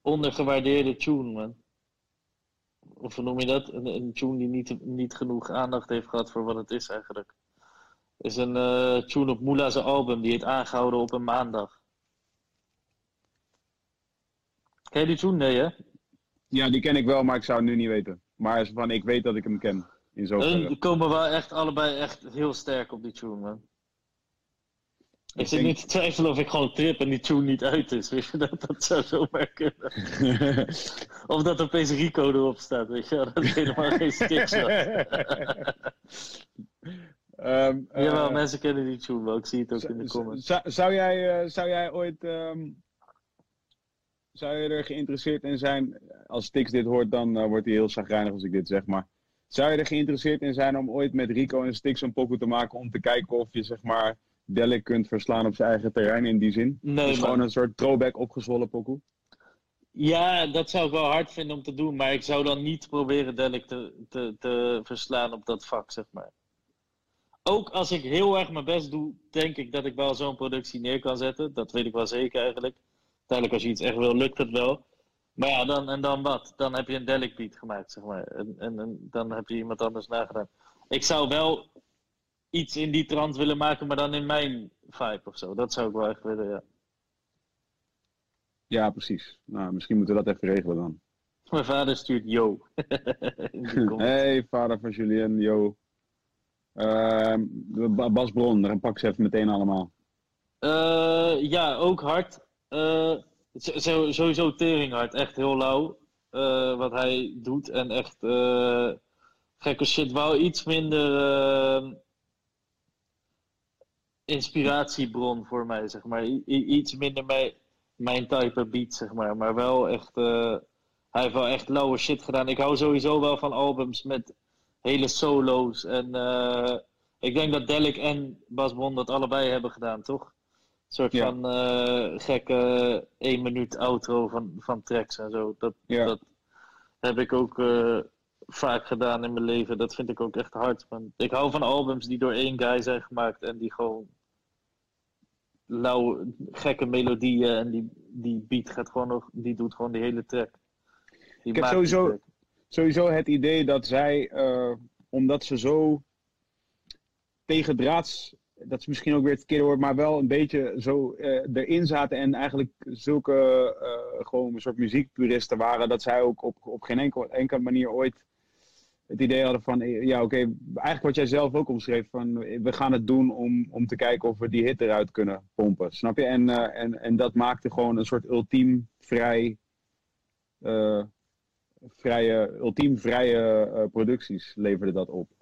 ondergewaardeerde tune, man. Of hoe noem je dat? Een, een tune die niet, niet genoeg aandacht heeft gehad voor wat het is eigenlijk. Is een eh, tune op Moela's album, die heet Aangehouden op een maandag. Ken je die tune? Nee, hè? Ja, die ken ik wel, maar ik zou het nu niet weten. Maar van, ik weet dat ik hem ken. In zoverre. Hun komen wel echt allebei echt heel sterk op die tune, man. Ik Ik zit denk- niet te twijfelen of ik gewoon trip en die tune niet uit is. (laughs) Weet je, dat, dat zou zomaar kunnen. (laughs) Of dat opeens Rico erop staat, weet je. Dat is helemaal geen. (laughs) Ehm, eh, Jawel, mensen kennen die tune wel. Ik zie het ook in de comments. Zou, zou, jij, eh, zou jij ooit. ehm, zou je er geïnteresseerd in zijn? Als Stix dit hoort, dan eh, wordt hij heel zagrijnig als ik dit zeg. Maar zou je er geïnteresseerd in zijn om ooit met Rico en Stix een pokoe te maken? Om te kijken of je zeg maar Delic kunt verslaan op zijn eigen terrein in die zin? Nee, dus gewoon een soort throwback opgezwollen pokoe? Ja, dat zou ik wel hard vinden om te doen, maar ik zou dan niet proberen Delic te, te, te verslaan op dat vak, zeg maar. Ook als ik heel erg mijn best doe, denk ik dat ik wel zo'n productie neer kan zetten. Dat weet ik wel zeker eigenlijk. Uiteindelijk, als je iets echt wil, lukt het wel. Maar ja, dan, en dan wat? Dan heb je een Delic beat gemaakt, zeg maar. En, en, en dan heb je iemand anders nagedaan. Ik zou wel iets in die trant willen maken, maar dan in mijn vibe of zo. Dat zou ik wel echt willen, ja. Ja, precies. Nou, misschien moeten we dat even regelen dan. Mijn vader stuurt yo. (laughs) (laughs) Hey, vader van Julien, yo. Ba- Bas Bron, dan pak ze even meteen allemaal. Eh, ja, ook hard. Eh, sowieso teringhard. Echt heel lauw. eh, wat hij doet. En echt eh, gekke shit. Wel iets minder inspiratiebron voor mij, zeg maar. Iets minder mijn, mijn type beat, zeg maar. Maar wel echt... hij heeft wel echt lauwe shit gedaan. Ik hou sowieso wel van albums met hele solo's. En ik denk dat Delic en Bas Bron dat allebei hebben gedaan, toch? Een soort Ja. van eh, gekke één minuut outro van, van tracks en zo. Dat, Ja. dat heb ik ook eh, vaak gedaan in mijn leven. Dat vind ik ook echt hard. Ik hou van albums die door één guy zijn gemaakt en die gewoon lauw, gekke melodieën en die, die beat gaat gewoon nog, die doet gewoon die hele track. Die Ik heb sowieso- track. Sowieso het idee dat zij, eh, omdat ze zo tegendraads, dat is misschien ook weer het verkeerde woord, maar wel een beetje zo eh, erin zaten en eigenlijk zulke eh, gewoon een soort muziekpuristen waren, dat zij ook op, op geen enkel, enkele manier ooit het idee hadden van, eh, ja oké, eigenlijk wat jij zelf ook omschreef, van we gaan het doen om, om te kijken of we die hit eruit kunnen pompen, snap je? En, en, en dat maakte gewoon een soort ultiem vrij, vrije, ultiem vrije producties leverde dat op.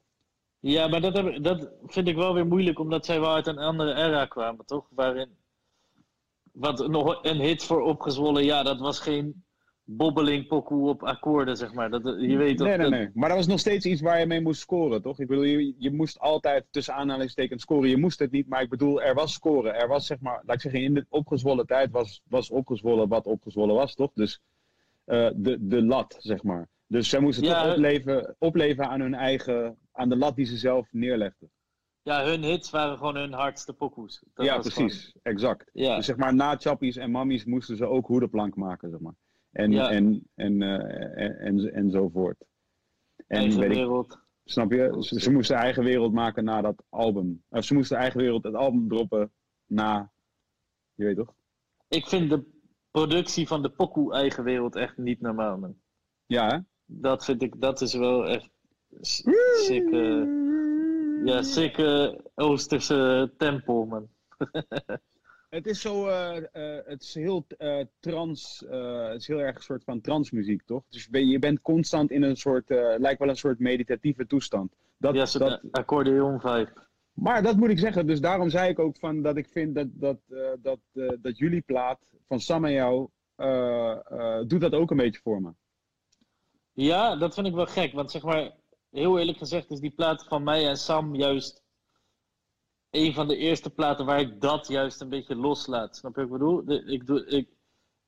Ja, maar dat, heb, dat vind ik wel weer moeilijk, omdat zij wel uit een andere era kwamen, toch? Waarin. Wat nog een hit voor opgezwollen, ja, dat was geen bobbeling pokoe op akkoorden, zeg maar. Dat, je weet toch, Nee, nee, dat- nee. Maar dat was nog steeds iets waar je mee moest scoren, toch? Ik bedoel, je, je moest altijd tussen aanhalingstekens scoren. Je moest het niet, maar ik bedoel, er was scoren. Er was, zeg maar, laat ik zeggen, in de opgezwollen tijd was, was opgezwollen wat opgezwollen was, toch? Dus eh, de, de lat, zeg maar. Dus zij moesten Ja, toch opleven, opleven aan hun eigen, aan de lat die ze zelf neerlegden. Ja, hun hits waren gewoon hun hardste pokoes. Dat ja, precies. Exact. ja. Dus zeg maar, na chappies en mammies moesten ze ook hoedenplank maken, zeg maar. En, Ja. en, en, eh, en, en, enzovoort. En eigen weet ik, wereld. snap je? Ze, ze moesten eigen wereld maken na dat album. Of ze moesten eigen wereld het album droppen na. Je weet toch? Ik vind de productie van de pokoe eigen wereld echt niet normaal, man. Ja, hè? Dat vind ik, dat is wel echt s- sick, eh, ja, sick eh, Oosterse tempel, man. (laughs) Het is zo, eh, eh, het is heel eh, trans, het is heel erg een soort van transmuziek, toch? Dus je bent- je bent constant in een soort, lijkt wel een soort meditatieve toestand. Dat, ja, dat, accordeon vibe. Maar dat moet ik zeggen. Dus daarom zei ik ook van dat ik vind dat, dat, dat, dat jullie plaat van Sam en jou doet dat ook een beetje voor me. Ja, dat vind ik wel gek. Want zeg maar, heel eerlijk gezegd is die plaat van mij en Sam juist een van de eerste platen waar ik dat juist een beetje loslaat. Snap je wat ik bedoel? Ik doe, ik,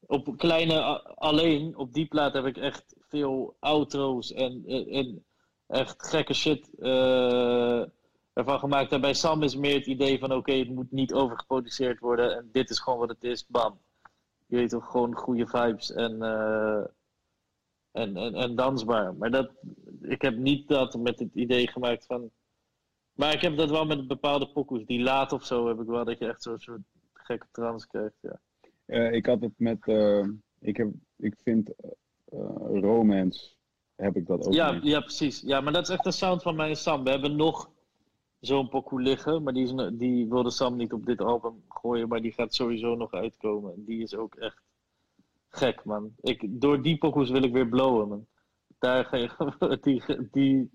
op kleine alleen, op die plaat heb ik echt veel outro's en, en, en echt gekke shit eh, ervan gemaakt. En bij Sam is meer het idee van oké, het moet niet overgeproduceerd worden en dit is gewoon wat het is, bam. Je weet toch, gewoon goede vibes en... eh, en, en, en dansbaar. Maar dat, ik heb niet dat met het idee gemaakt van. Maar ik heb dat wel met bepaalde pokoes. Die laat of zo heb ik wel dat je echt zo'n soort gekke trance krijgt. Ja. Eh, ik had het met, eh, ik, heb, ik vind eh, Romance, heb ik dat ook Ja, mee. ja, precies. Ja, maar dat is echt de sound van mij en Sam. We hebben nog zo'n pokoe liggen, maar die, is, die wilde Sam niet op dit album gooien, maar die gaat sowieso nog uitkomen. En die is ook echt gek, man. Ik, door die pokoes wil ik weer blowen, man. Daar ga je, (laughs) die, die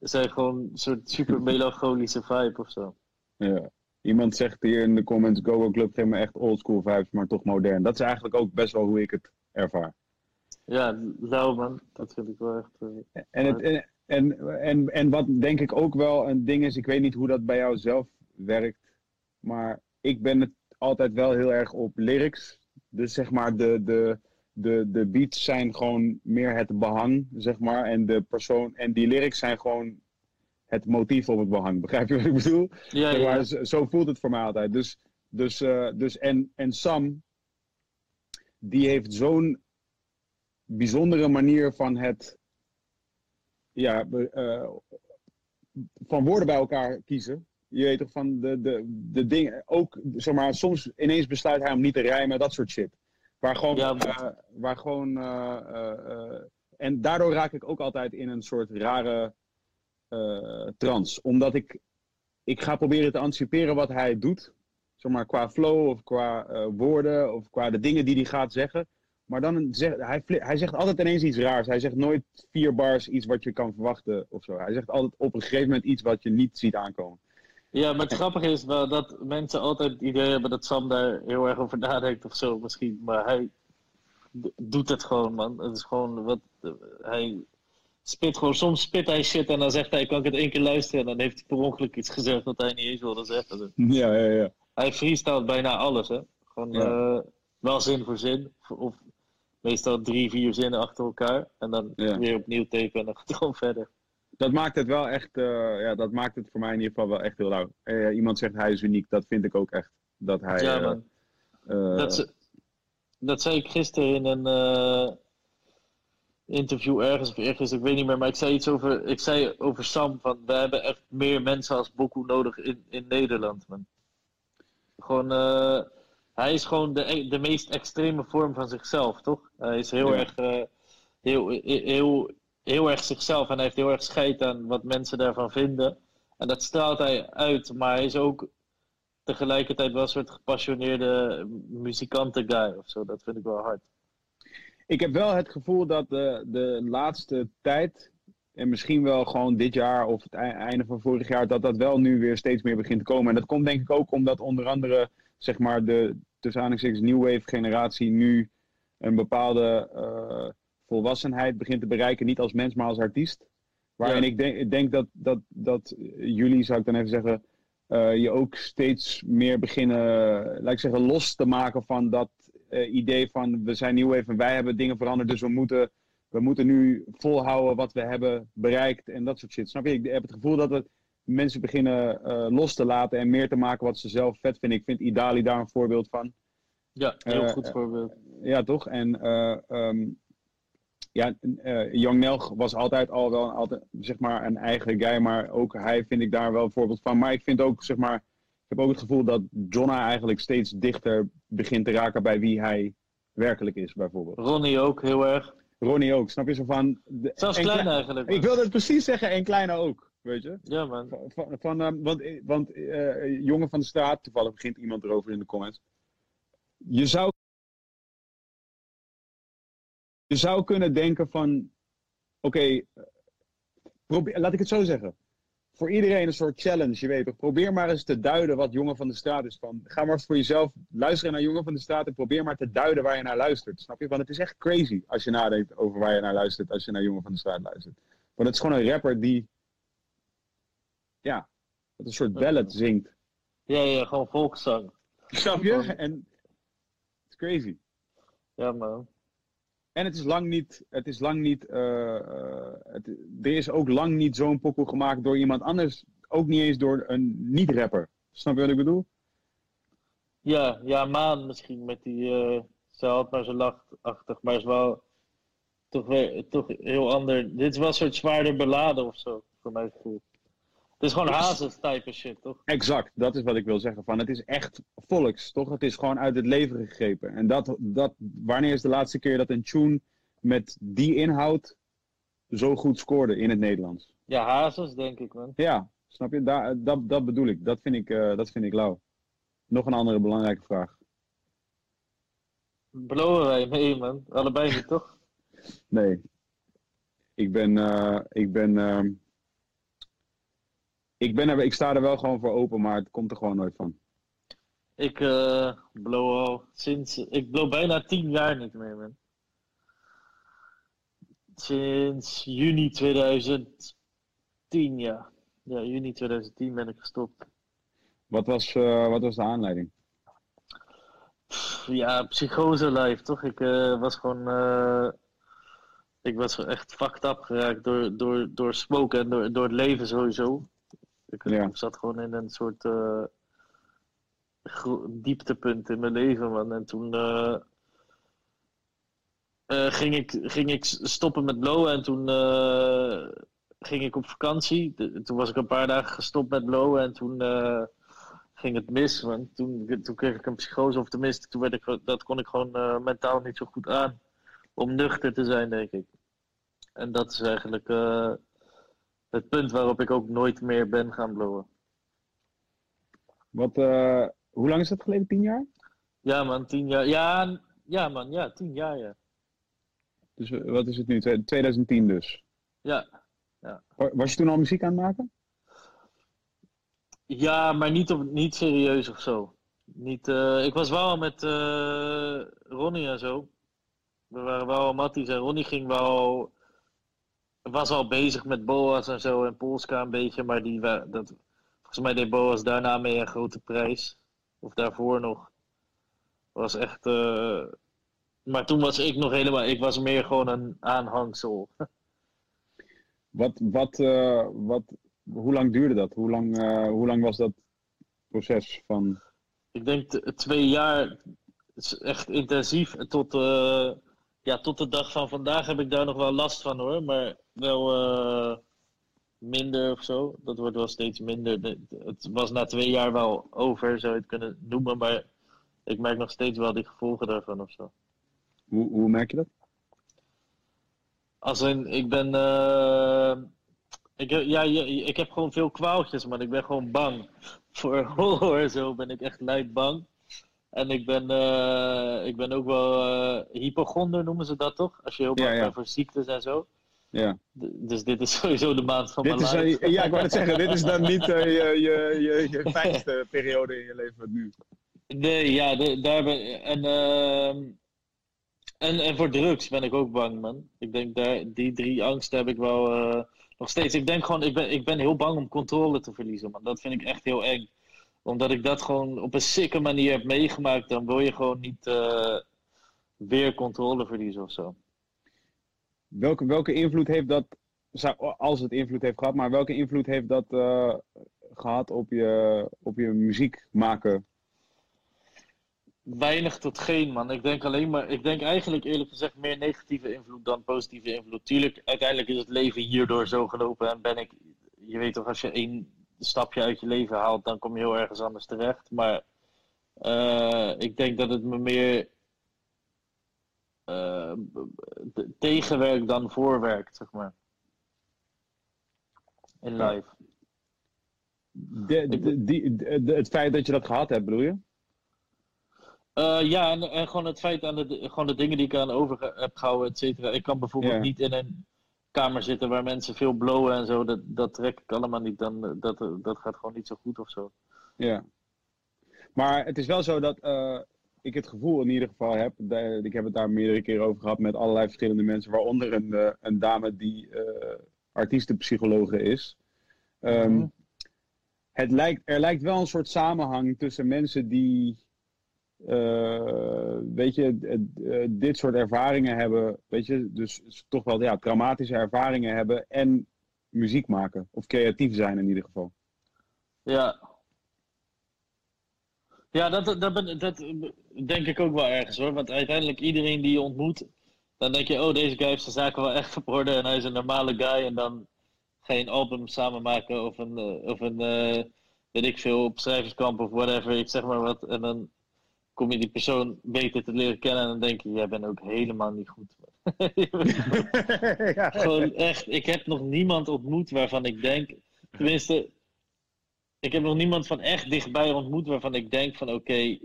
zijn gewoon een soort super (laughs) melancholische vibe of zo. Ja. Iemand zegt hier in de comments, Go Go Club geeft me echt oldschool vibes, maar toch modern. Dat is eigenlijk ook best wel hoe ik het ervaar. Ja, lauw, man. Dat vind ik wel echt... eh, En, het, en, en, en, en wat denk ik ook wel een ding is, ik weet niet hoe dat bij jou zelf werkt. Maar ik ben het altijd wel heel erg op lyrics. Dus zeg maar, de, de, de, de beats zijn gewoon meer het behang, zeg maar. En, de persoon, en die lyrics zijn gewoon het motief op het behang. (laughs) Begrijp je wat ik bedoel? Ja, ja. maar, zo, zo voelt het voor mij altijd. Dus, dus, eh, dus en, en Sam, die heeft zo'n bijzondere manier van het, ja, eh, van woorden bij elkaar kiezen. Je weet toch van de, de, de dingen, ook, zeg maar, soms ineens besluit hij om niet te rijmen, dat soort shit. Waar gewoon, Ja, eh, waar gewoon, eh, eh, en daardoor raak ik ook altijd in een soort rare trance. Omdat ik, ik ga proberen te anticiperen wat hij doet. Zeg maar qua flow of qua woorden of qua de dingen die hij gaat zeggen. Maar dan zegt hij, hij zegt altijd ineens iets raars. Hij zegt nooit vier bars iets wat je kan verwachten of zo. Hij zegt altijd op een gegeven moment iets wat je niet ziet aankomen. Ja, maar het grappige is wel dat mensen altijd het idee hebben dat Sam daar heel erg over nadenkt of zo misschien. Maar hij doet het gewoon, man. Het is gewoon wat. Hij spit gewoon. Soms spit hij shit en dan zegt hij: Kan ik het één keer luisteren? En dan heeft hij per ongeluk iets gezegd dat hij niet eens wilde zeggen. (laughs) Ja, ja, ja. Hij freestylt bijna alles, hè? Gewoon Ja. eh, wel zin voor zin. Of meestal drie, vier zinnen achter elkaar. En dan Ja. weer opnieuw tapen en dan gaat (laughs) het gewoon verder. Dat maakt het wel echt, eh, ja, dat maakt het voor mij in ieder geval wel echt heel lauw. Eh, iemand zegt hij is uniek, dat vind ik ook echt. Dat hij, ja, eh, man. Dat, ze- dat zei ik gisteren in een interview ergens of ergens, ik weet niet meer, maar ik zei iets over, ik zei over Sam van we hebben echt meer mensen als Boku nodig in, in Nederland, man. Gewoon, hij is gewoon de, de meest extreme vorm van zichzelf, toch? Hij is heel Ja. erg, eh, heel, heel, heel erg zichzelf en heeft heel erg scheid aan wat mensen daarvan vinden. En dat straalt hij uit, maar hij is ook tegelijkertijd wel een soort gepassioneerde muzikanten-guy of zo. Dat vind ik wel hard. Ik heb wel het gevoel dat de, de laatste tijd, en misschien wel gewoon dit jaar of het ei- einde van vorig jaar, dat dat wel nu weer steeds meer begint te komen. En dat komt denk ik ook omdat onder andere, zeg maar, de tussen New Wave generatie nu een bepaalde eh, volwassenheid begint te bereiken. Niet als mens, maar als artiest. Waarin Ja. ik denk, denk dat, dat, dat jullie, zou ik dan even zeggen, eh, je ook steeds meer beginnen, laat ik zeggen, los te maken van dat eh, idee van we zijn nieuw even, wij hebben dingen veranderd, dus we moeten, we moeten nu volhouden wat we hebben bereikt en dat soort shit. Snap je? Ik heb het gevoel dat het mensen beginnen eh, los te laten en meer te maken wat ze zelf vet vinden. Ik vind Idali daar een voorbeeld van. Ja, heel goed voorbeeld. Ja, toch? En eh, ehm, ja, eh Young Nelg was altijd al wel een, altijd, zeg maar, een eigen guy, maar ook hij vind ik daar wel een voorbeeld van. Maar ik vind ook, zeg maar, ik heb ook het gevoel dat Jonna eigenlijk steeds dichter begint te raken bij wie hij werkelijk is, bijvoorbeeld. Ronnie ook heel erg. Ronnie ook, snap je zo van. de- Zelfs klein Klei- eigenlijk. man. Ik wilde het precies zeggen, en kleine ook, weet je. Ja, man. Van, van, van, ehm, want want eh, jongen van de straat, toevallig begint iemand erover in de comments. Je zou, je zou kunnen denken van, oké, eh, probeer- laat ik het zo zeggen. Voor iedereen een soort challenge, je weet toch. Probeer maar eens te duiden wat jongen van de straat is. Van, ga maar eens voor jezelf luisteren naar jongen van de straat en probeer maar te duiden waar je naar luistert. Snap je? Want het is echt crazy als je nadenkt over waar je naar luistert als je naar jongen van de straat luistert. Want het is gewoon een rapper die, ja, dat een soort ballad zingt. Ja, ja, gewoon volkszang. Snap je? En het is crazy. Ja, man. En het is lang niet, het is lang niet, het, er is ook lang niet zo'n pokoe gemaakt door iemand anders. Ook niet eens door een niet-rapper. Snap je wat ik bedoel? Ja, ja, Maan misschien met die. eh ze had maar zo lachachtig, maar is wel toch, weer, toch heel ander. Dit is wel een soort zwaarder beladen of zo, voor mijn gevoel. Het is gewoon hazes type shit, toch? Exact, dat is wat ik wil zeggen. Van, het is echt volks, toch? Het is gewoon uit het leven gegrepen. En dat, dat, wanneer is de laatste keer dat een tune met die inhoud zo goed scoorde in het Nederlands? Ja, hazes denk ik, man. Ja, snap je? Daar, dat, dat bedoel ik. Dat vind ik, eh, dat vind ik lauw. Nog een andere belangrijke vraag. Blowen wij mee, man. Allebei niet, toch? (laughs) Nee. Ik ben, eh, ik ben, ehm, ik ben er, ik sta er wel gewoon voor open, maar het komt er gewoon nooit van. Ik eh blow al sinds. Ik blow bijna tien jaar niet meer, man. Sinds juni 2010, ja. Ja, juni 2010 ben ik gestopt. Wat was, eh, wat was de aanleiding? Ja, psychose live, toch? Ik eh, was gewoon. eh, ik was echt fucked up geraakt door, door, door smoken en door, door het leven sowieso. Ik Ja. zat gewoon in een soort eh, dieptepunt in mijn leven, man. En toen eh, eh, ging, ik, ging ik stoppen met blowen en toen ging ik op vakantie. De- toen was ik een paar dagen gestopt met blowen en toen ging het mis. Want toen, toen kreeg ik een psychose, of tenminste, toen werd ik, dat kon ik gewoon mentaal niet zo goed aan. Om nuchter te zijn, denk ik. En dat is eigenlijk het punt waarop ik ook nooit meer ben gaan blowen. Wat, eh, hoe lang is dat geleden? Tien jaar? Ja, man, tien jaar. Ja, ja man, ja, tien jaar, ja. Dus eh, wat is het nu? Twe- 2010 dus. Ja, Wa- Was je toen al muziek aan het maken? ja maar niet, op, niet serieus of zo. Niet, eh, ik was wel al met eh, Ronnie en zo. We waren wel al Matties en Ronnie ging wel. Was al bezig met Boas en zo en Polska een beetje, maar die, dat, volgens mij deed Boas daarna mee een grote prijs. Of daarvoor nog. Was echt. eh, maar toen was ik nog helemaal. Ik was meer gewoon een aanhangsel. (laughs) Wat, wat, eh, wat, hoe lang duurde dat? Hoe lang, eh, hoe lang was dat proces van... Ik denk twee jaar. Het is echt intensief. Tot, eh, ja, tot de dag van vandaag heb ik daar nog wel last van hoor. Maar wel eh, minder of zo. Dat wordt wel steeds minder. De- Het was na twee jaar wel over, zou je het kunnen noemen. Maar ik merk nog steeds wel die gevolgen daarvan of zo. Hoe, hoe merk je dat? Als in, ik ben. eh, ik, heb- ja, ik heb gewoon veel kwaaltjes, man. Ik ben gewoon bang. (laughs) Voor horror zo ben ik echt luid bang. En ik ben, eh, ik ben ook wel eh hypochonder, noemen ze dat toch? Als je heel bang Ja, ja. bent voor ziektes en zo. Ja. D- dus dit is (laughs) sowieso de maand van Dit mijn is, ja, ik wou het zeggen, dit is dan niet eh, je, je, je, je (laughs) fijnste periode in je leven nu. Nee, ja, de- daar ben en, ehm, en, en voor drugs ben ik ook bang, man. Ik denk, daar, die drie angsten heb ik wel nog steeds. Ik denk gewoon, ik ben, ik ben heel bang om controle te verliezen, man. Dat vind ik echt heel eng. Omdat ik dat gewoon op een sikke manier heb meegemaakt, dan wil je gewoon niet eh, weer controle verliezen of zo. Welke, welke invloed heeft dat, als het invloed heeft gehad, maar welke invloed heeft dat eh, gehad op je, op je muziek maken? Weinig tot geen, man. Ik denk alleen maar, ik denk eigenlijk eerlijk gezegd meer negatieve invloed dan positieve invloed. Tuurlijk, uiteindelijk is het leven hierdoor zo gelopen en ben ik, je weet toch, als je één stapje uit je leven haalt, dan kom je heel ergens anders terecht. Maar eh, ik denk dat het me meer eh, t- tegenwerkt dan voorwerkt, zeg maar. In Ja. live. De, de, die, de- de- het feit dat je dat gehad hebt, bedoel je? Eh, ja, en, en gewoon het feit aan de, gewoon de dingen die ik aan over heb gehouden, et cetera. Ik kan bijvoorbeeld niet in een kamer zitten waar mensen veel blowen en zo. Dat, dat trek ik allemaal niet. Dan, eh, dat, eh, dat gaat gewoon niet zo goed of zo. Ja. Maar het is wel zo dat eh, ik het gevoel in ieder geval heb, de- ik heb het daar meerdere keren over gehad met allerlei verschillende mensen, waaronder een, een dame die eh artiestenpsychologe is. Ehm, Mhm. het lijkt, er lijkt wel een soort samenhang tussen mensen die, eh, weet je, d- eh, dit soort ervaringen hebben, weet je, dus toch wel ja, traumatische ervaringen hebben en muziek maken, of creatief zijn in ieder geval. Ja. Ja, dat, dat, ben, dat denk ik ook wel ergens hoor. Want uiteindelijk iedereen die je ontmoet, dan denk je, oh, deze guy heeft zijn zaken wel echt op en hij is een normale guy. En dan ga je een album samen maken of een, eh, of een eh, weet ik veel, op schrijverskamp of whatever, ik zeg maar wat. En dan kom je die persoon beter te leren kennen en dan denk je, jij bent ook helemaal niet goed. (laughs) ja. Gewoon echt, ik heb nog niemand ontmoet waarvan ik denk, tenminste, ik heb nog niemand van echt dichtbij ontmoet waarvan ik denk van oké,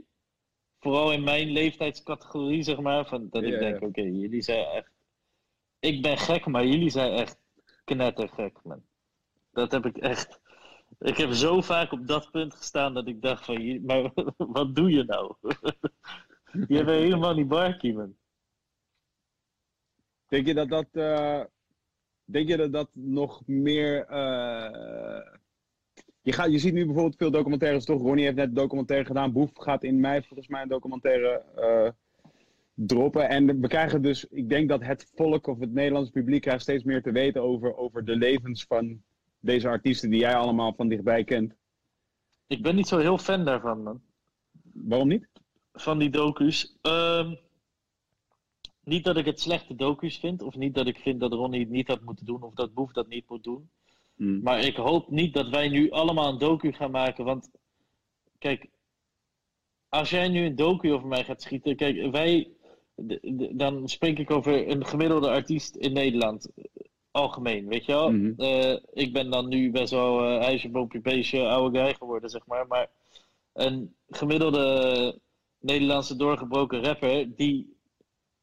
vooral in mijn leeftijdscategorie zeg maar, van, dat Ja, ik denk ja. oké, jullie zijn echt, ik ben gek, maar jullie zijn echt knettergek man. Dat heb ik echt, ik heb zo vaak op dat punt gestaan dat ik dacht van, maar (laughs) wat doe je nou? (laughs) je bent helemaal niet barkie man. Denk je dat dat, eh, denk je dat dat nog meer, eh, je, gaat, je ziet nu bijvoorbeeld veel documentaires toch. Ronnie heeft net een documentaire gedaan. Boef gaat in mei volgens mij een documentaire eh, droppen. En we krijgen dus, ik denk dat het volk of het Nederlandse publiek krijgt steeds meer te weten over, over de levens van deze artiesten die jij allemaal van dichtbij kent. Ik ben niet zo heel fan daarvan, man. Waarom niet? Van die docu's. Ehm, niet dat ik het slechte docu's vind, of niet dat ik vind dat Ronnie het niet had moeten doen, of dat Boef dat niet moet doen. Hmm. Maar ik hoop niet dat wij nu allemaal een docu gaan maken. Want kijk, als jij nu een docu over mij gaat schieten. Kijk, wij. Dan spreek ik over een gemiddelde artiest in Nederland. Algemeen, weet je wel? Mhm. Eh, ik ben dan nu best wel eh ijsje, boompje, beestje, oude guy geworden, zeg maar. Maar een gemiddelde Nederlandse doorgebroken rapper. die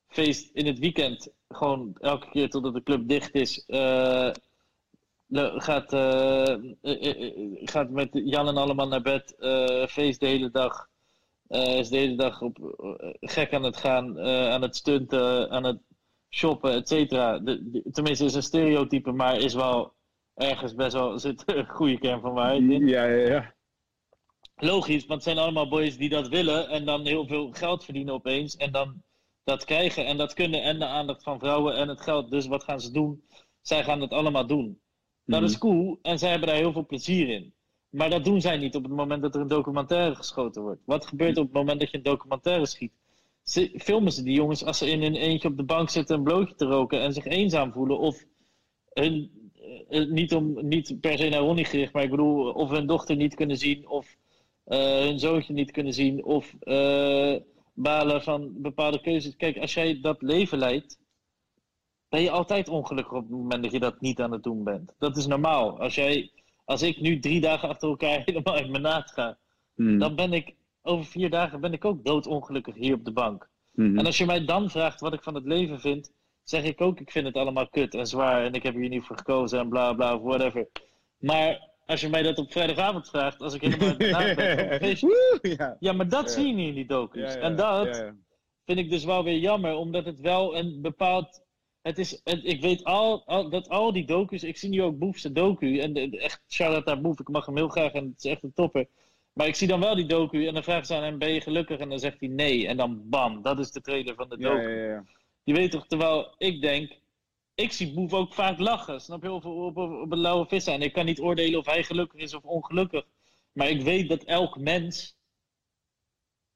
feest in het weekend. gewoon elke keer totdat de club dicht is. eh, gaat, gaat met Jan en allemaal naar bed, feest de hele dag. is de hele dag op, gek aan het gaan, aan het stunten, aan het shoppen, et cetera. Tenminste, is een stereotype, maar is wel ergens best wel (laughs) zit een goede kern van waarheid in. Ja, ja, ja. Logisch, want het zijn allemaal boys die dat willen en dan heel veel geld verdienen opeens. En dan dat krijgen en dat kunnen en de aandacht van vrouwen en het geld. Dus wat gaan ze doen? Zij gaan het allemaal doen. Dat Mhm. is cool en zij hebben daar heel veel plezier in. Maar dat doen zij niet op het moment dat er een documentaire geschoten wordt. Wat gebeurt op het moment dat je een documentaire schiet? Filmen ze die jongens als ze in een eentje op de bank zitten een blootje te roken en zich eenzaam voelen? Of hun, eh, eh, niet, om, niet per se naar Ronnie gericht, maar ik bedoel, of hun dochter niet kunnen zien, of eh, hun zoontje niet kunnen zien, of balen van bepaalde keuzes. Kijk, als jij dat leven leidt, ben je altijd ongelukkig op het moment dat je dat niet aan het doen bent. Dat is normaal. Als, jij, als ik nu drie dagen achter elkaar (laughs) helemaal uit mijn naad ga, Hmm. dan ben ik over vier dagen ben ik ook doodongelukkig hier op de bank. Mhm. En als je mij dan vraagt wat ik van het leven vind, zeg ik ook, ik vind het allemaal kut en zwaar en ik heb hier niet voor gekozen en bla bla of whatever. Maar als je mij dat op vrijdagavond vraagt, als ik helemaal naad ben (laughs) feestje, ja. ja, maar dat Ja. zie je niet in die docu's. Ja, en dat vind ik dus wel weer jammer, omdat het wel een bepaald. Het is, het- ik weet al, al, dat al die docu's, ik zie nu ook Boef's docu, en de- de- echt shout-out naar Boef, ik mag hem heel graag en het is echt een topper. Maar ik zie dan wel die docu en dan vragen ze aan hem, ben je gelukkig? En dan zegt hij nee, en dan bam, dat is de trailer van de docu. ja, ja. Je weet toch, terwijl ik denk, ik zie Boef ook vaak lachen, snap je, op, op, op, op een lauwe vis aan. Ik kan niet oordelen of hij gelukkig is of ongelukkig. Maar ik weet dat elk mens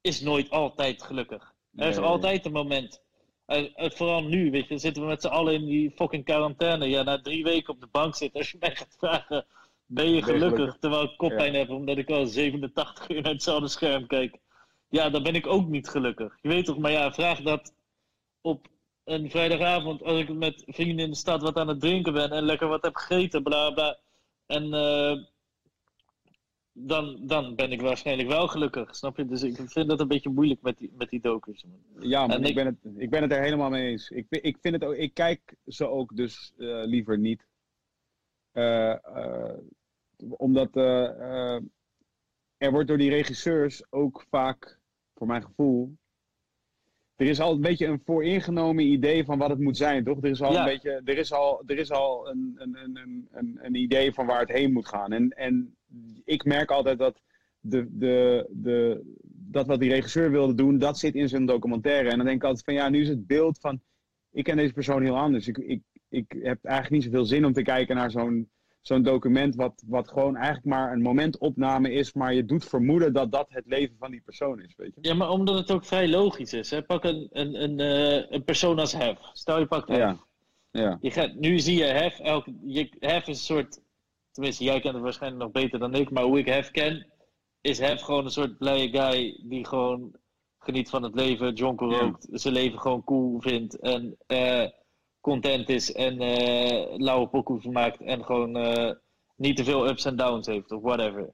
is nooit altijd gelukkig. Er is Nee. altijd een moment. vooral nu, weet je, zitten we met z'n allen in die fucking quarantaine. Ja, na drie weken op de bank zitten, als je mij gaat vragen, ben je gelukkig? gelukkig? Terwijl ik koppijn heb, omdat ik al 87 uur naar hetzelfde scherm kijk. Ja, dan ben ik ook niet gelukkig. Je weet toch, maar ja, vraag dat op een vrijdagavond als ik met vrienden in de stad wat aan het drinken ben en lekker wat heb gegeten, bla bla. En eh, dan, dan ben ik waarschijnlijk wel gelukkig, snap je? Dus ik vind dat een beetje moeilijk met die, met die docus. Ja, maar ik, ik- ben het, ik ben het er helemaal mee eens. Ik, ik, vind het ook, ik kijk ze ook dus eh, liever niet. Eh, omdat eh, eh, er wordt door die regisseurs ook vaak, voor mijn gevoel. Er is al een beetje een vooringenomen idee van wat het moet zijn, toch? Er is al Ja. een beetje, er is al, er is al een, een, een, een, een, een idee van waar het heen moet gaan. En, en ik merk altijd dat de, de, de, dat wat die regisseur wilde doen, dat zit in zijn documentaire. En dan denk ik altijd van ja, nu is het beeld van, ik ken deze persoon heel anders. Ik, ik, ik heb eigenlijk niet zoveel zin om te kijken naar zo'n zo'n document wat, wat gewoon eigenlijk maar een momentopname is, maar je doet vermoeden dat dat het leven van die persoon is, weet je? Ja, maar omdat het ook vrij logisch is. Hè? Pak een, een, een, eh, een persoon als Hef. Stel je pakt Hef. Ja, ja. Je gaat, nu zie je Hef, elke, je, Hef is een soort, tenminste jij kent het waarschijnlijk nog beter dan ik, maar hoe ik Hef ken, is Hef gewoon een soort blije guy die gewoon geniet van het leven, jonko Ja. rookt, zijn leven gewoon cool vindt en eh, content is en eh lauwe pokoes maakt en gewoon eh, niet te veel ups en downs heeft of whatever.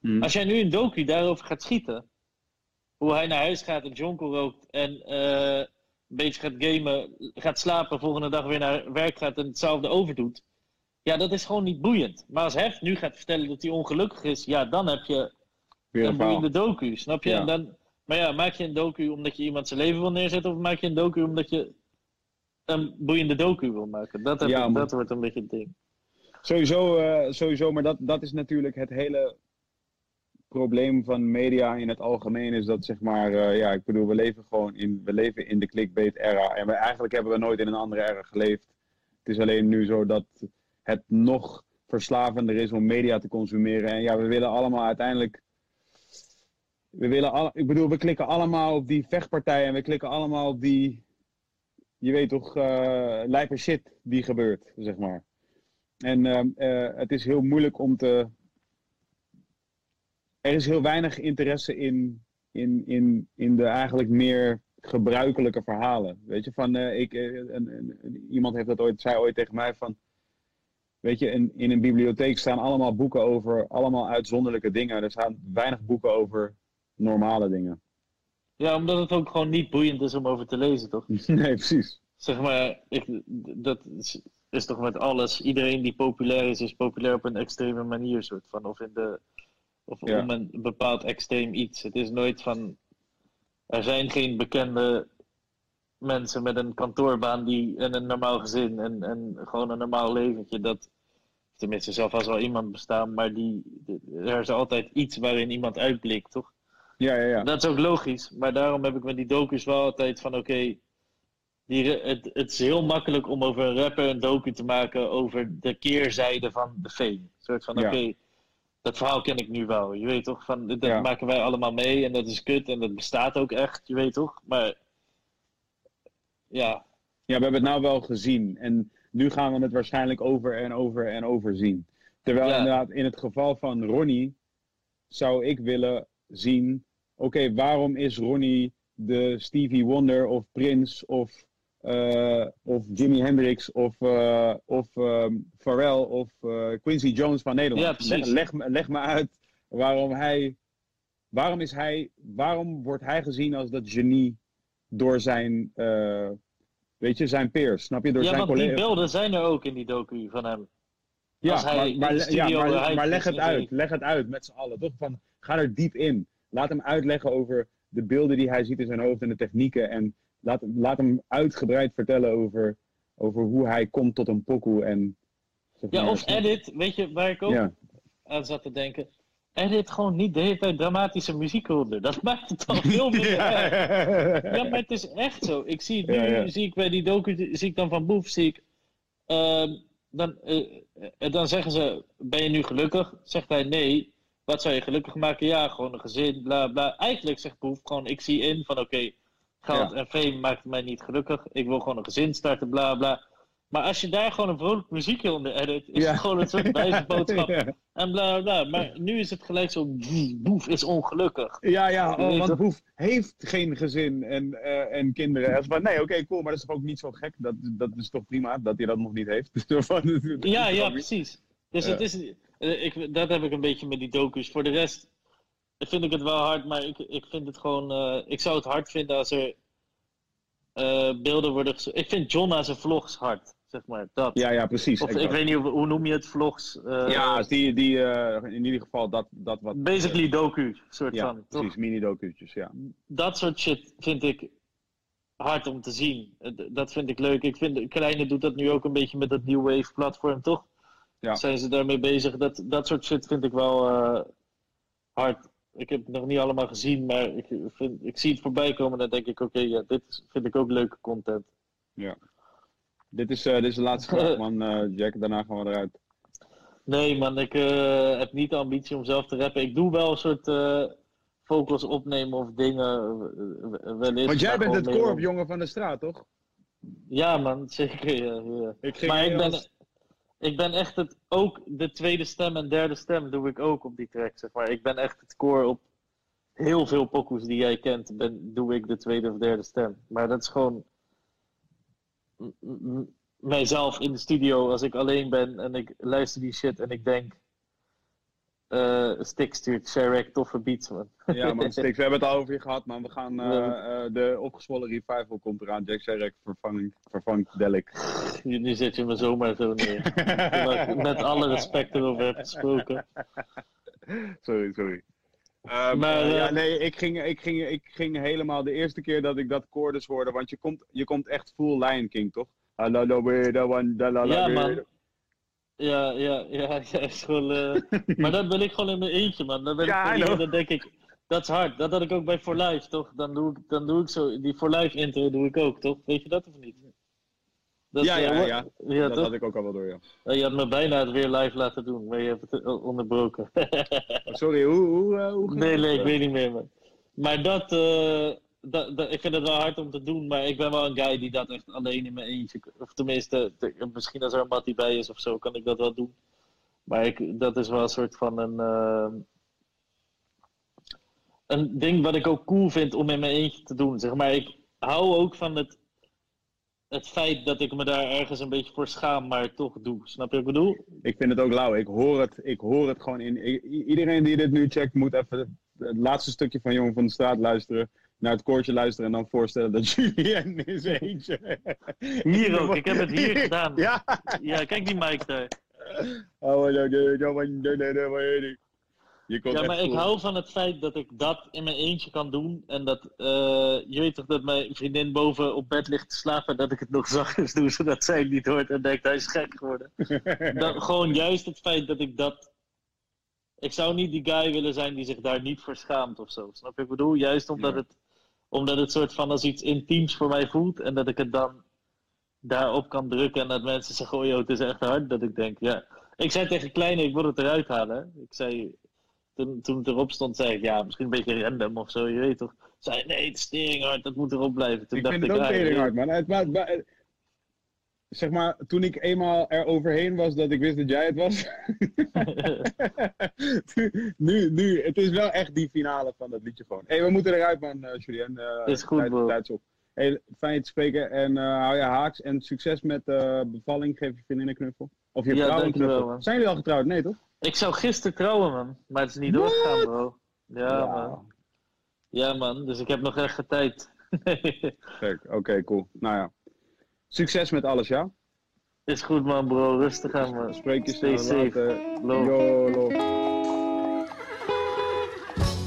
Hm. Als jij nu een docu daarover gaat schieten, hoe hij naar huis gaat en jonko rookt en eh, een beetje gaat gamen, gaat slapen, volgende dag weer naar werk gaat en hetzelfde overdoet. Ja, dat is gewoon niet boeiend. Maar als Hef nu gaat vertellen dat hij ongelukkig is, ja, dan heb je Weer een boeiende docu, snap je? Ja. En dan, maar ja, maak je een docu omdat je iemand zijn leven wil neerzetten, of maak je een docu omdat je een boeiende docu wil maken? Dat, heb Ja, ik- man. dat wordt een beetje het ding. Sowieso, eh, sowieso maar dat, dat is natuurlijk het hele probleem van media in het algemeen. Is dat zeg maar, eh, ja, ik bedoel, we leven gewoon in, we leven in de clickbait-era. En we, eigenlijk hebben we nooit in een andere era geleefd. Het is alleen nu zo dat het nog verslavender is om media te consumeren. En ja, we willen allemaal uiteindelijk. We willen al, ik bedoel, we klikken allemaal op die vechtpartijen en we klikken allemaal op die. Je weet toch, uh, lijpe shit die gebeurt, zeg maar. En uh, het is heel moeilijk om te. Er is heel weinig interesse in, in, in, in de eigenlijk meer gebruikelijke verhalen. Weet je, van uh, ik, iemand heeft dat ooit, zei ooit tegen mij van. Weet je, in, in een bibliotheek staan allemaal boeken over allemaal uitzonderlijke dingen. Er staan weinig boeken over normale dingen. Ja, omdat het ook gewoon niet boeiend is om over te lezen, toch? (laughs) nee, precies. Zeg maar, ik, dat is, is, toch met alles. Iedereen die populair is, is populair op een extreme manier, soort van. Of, in de, of ja. om een bepaald extreem iets. Het is nooit van. Er zijn geen bekende mensen met een kantoorbaan die, en een normaal gezin en, en gewoon een normaal leventje. Dat, tenminste, zelf als wel iemand bestaan, maar die, er is altijd iets waarin iemand uitblikt, toch? Ja, ja, ja. Dat is ook logisch, maar daarom heb ik met die docus wel altijd van: oké, die, het, het is heel makkelijk om over een rapper een docu te maken over de keerzijde van de fame. Een soort van: oké, dat verhaal ken ik nu wel. Je weet toch, van, dat ja. maken wij allemaal mee en dat is kut en dat bestaat ook echt, je weet toch? Maar ja. Ja, we hebben het nou wel gezien. En nu gaan we het waarschijnlijk over en over en over zien. Terwijl ja. inderdaad in het geval van Ronnie zou ik willen zien... Oké, waarom is Ronnie de Stevie Wonder of Prince of, uh, of Jimi Hendrix of, uh, of um, Pharrell of uh, Quincy Jones van Nederland? Ja, leg, leg, leg me uit waarom hij... Waarom, is hij, waarom wordt hij gezien als dat genie door zijn, weet je, zijn peers, snap je? Door ja, zijn want die beelden zijn er ook in die docu van hem. Ja, maar, maar, ja, maar, leg het uit, leg het uit met z'n allen. Toch van, ga er diep in. Laat hem uitleggen over de beelden die hij ziet in zijn hoofd en de technieken. En laat, laat hem uitgebreid vertellen over, over hoe hij komt tot een pokoe. En, zeg Ja, of edit, weet je, waar ik ook Ja. aan zat te denken. Edit gewoon niet de hele tijd dramatische muziek eronder. Dat (laughs) maakt het al veel (laughs) erg. Ja, maar het is echt zo. Ik zie het nu, Ja, zie ik bij die docu, zie ik dan van Boef, zie ik. ehm, dan, eh, eh, dan zeggen ze, ben je nu gelukkig? Zegt hij nee. Wat zou je gelukkig maken? Ja, gewoon een gezin, bla bla. Eigenlijk zegt Boef gewoon, ik zie in van oké, geld Ja. en fame maakt mij niet gelukkig. Ik wil gewoon een gezin starten, bla bla. Maar als je daar gewoon een vrolijk muziekje onder edit, is Ja. het gewoon een soort (laughs) wijsboodschap. Ja. En bla bla. Maar nu is het gelijk zo, Boef is ongelukkig. Ja, ja, weet oh, want? Boef heeft geen gezin en, eh, en kinderen. Van, nee, oké, cool, maar dat is toch ook niet zo gek? Dat, dat is toch prima dat hij dat nog niet heeft? (laughs) (laughs) Is Ja, ja, precies. Dus Ja. het is, ik, dat heb ik een beetje met die docus. Voor de rest vind ik het wel hard, maar ik, ik vind het gewoon. eh, ik zou het hard vinden als er eh, beelden worden. Ik vind zijn vlogs hard, zeg maar. Dat. Ja, ja, precies. of ik weet niet hoe, hoe noem je het, vlogs. eh, Ja, die, die eh, in ieder geval dat, dat wat... Basically docu, soort ja, van. Precies, mini-docu'tjes, ja. dat soort shit vind ik hard om te zien. Eh, Dat vind ik leuk. Ik vind, Kleine doet dat nu ook een beetje met dat New Wave platform, toch? Ja. Zijn ze daarmee bezig? Dat, dat soort shit vind ik wel eh, hard. Ik heb het nog niet allemaal gezien, maar ik, vind, ik zie het voorbij komen en dan denk ik, oké, ja, dit vind ik ook leuke content. Dit is, eh, dit is de laatste vraag, (laughs) man, eh, Jack. Daarna gaan we eruit. Nee man, ik heb niet de ambitie om zelf te rappen. Ik doe wel een soort vocals opnemen of dingen. wel eens, Want jij bent het korpjongen van de straat, toch? Ja man, (laughs) zeker. Ja, ja. Ik ging Maar ik ben, als- ik ben echt het, ook de tweede stem en derde stem doe ik ook op die track, zeg maar. Ik ben echt het koor op heel veel pokoes die jij kent, ben, doe ik de tweede of derde stem. Maar dat is gewoon mijzelf in de studio als ik alleen ben en ik luister die shit en ik denk, eh Stick stuurt toffe beats, man. Ja, man, Stix, we hebben het al over je gehad, man. We gaan, eh, eh, de opgezwollen revival komt eraan. Jack Sherrick vervangt, vervangt Delik. Nu zet je me zomaar zo neer. (laughs) Met alle respect erover heb gesproken. sorry, sorry. Ehm, Maar, ja, nee, ik ging, ik, ging, ik ging helemaal de eerste keer dat ik dat koordes hoorde, want je komt, je komt echt full Lion King, toch? Ja, man. Ja, ja, ja, (laughs) ja, is gewoon, eh, (laughs) maar dat ben ik gewoon in mijn eentje, man. Dan ben ik Ja, dan denk ik, dat is hard. Dat had ik ook bij For Life, toch? Dan doe ik, dan doe ik zo, die For Life intro doe ik ook, toch? Weet je dat of niet? Dat, Ja, eh, ja, ja. ja dat toch? had ik ook al wel door, ja. Oh, Je had me bijna het weer live laten doen, maar je hebt het eh, onderbroken. (laughs) Oh, Sorry, hoe, hoe, hoe ging nee, nee, ik weet niet meer, man. Maar dat, eh, dat, dat- ik vind het wel hard om te doen, maar ik ben wel een guy die dat echt alleen in mijn eentje, of tenminste, te- misschien als er een mattie bij is of zo, kan ik dat wel doen. Maar ik, dat is wel een soort van een, eh, een ding wat ik ook cool vind om in mijn eentje te doen. Zeg maar, ik hou ook van het, het feit dat ik me daar ergens een beetje voor schaam, maar toch doe. Snap je wat ik bedoel? Ik vind het ook lauw. Ik hoor het, ik hoor het gewoon in. iedereen die dit nu checkt, moet even het laatste stukje van Jongen van de Straat luisteren. Naar het koortje luisteren en dan voorstellen dat (laughs) Julien zijn eentje. Hier (laughs) ook, ik heb het hier gedaan. Ja. Ja, kijk die mic daar. Oh. Je Ja, maar ik hou van het feit dat ik dat in mijn eentje kan doen. En dat, eh, je weet toch dat mijn vriendin boven op bed ligt te slapen. En dat ik het nog (laughs) zachtjes doe, zodat zij het niet hoort en denkt hij is gek geworden. Dat, gewoon juist het feit dat ik dat... Ik zou niet die guy willen zijn die zich daar niet voor schaamt of zo. Snap je ik bedoel? Juist omdat, Ja. het, omdat het soort van als iets intiems voor mij voelt. En dat ik het dan daarop kan drukken. En dat mensen zeggen, oh joh, het is echt hard. Dat ik denk, ja... Ik zei tegen Kleine, ik wil het eruit halen. Ik zei, toen, toen het erop stond, zei ik, ja, misschien een beetje random of zo, je weet toch. Zei, nee, het is teringhard, dat moet erop blijven. Toen ik dacht vind ik, het ook man. Het, eh, zeg maar, toen ik eenmaal er overheen was dat ik wist dat jij het was. (laughs) nu, nu, het is wel echt die finale van dat liedje gewoon. Hé, hey, we moeten eruit, man, uh, Julien. Eh, Is goed, tijd- bro. tijd op. Hey, fijn je te spreken en eh, hou je haaks. En succes met de bevalling. Geef je vriendin een knuffel. Of je Ja, vrouw een knuffel. man. Zijn jullie al getrouwd? Nee, toch? Ik zou gisteren trouwen, man. Maar het is niet What? doorgegaan, bro. Ja, man. Ja, man. Dus ik heb nog echt tijd. (laughs) Kijk, Oké, cool. Nou ja. Succes met alles, ja? is goed, man, bro. Rustig aan, man. Spreek je Stay safe. love.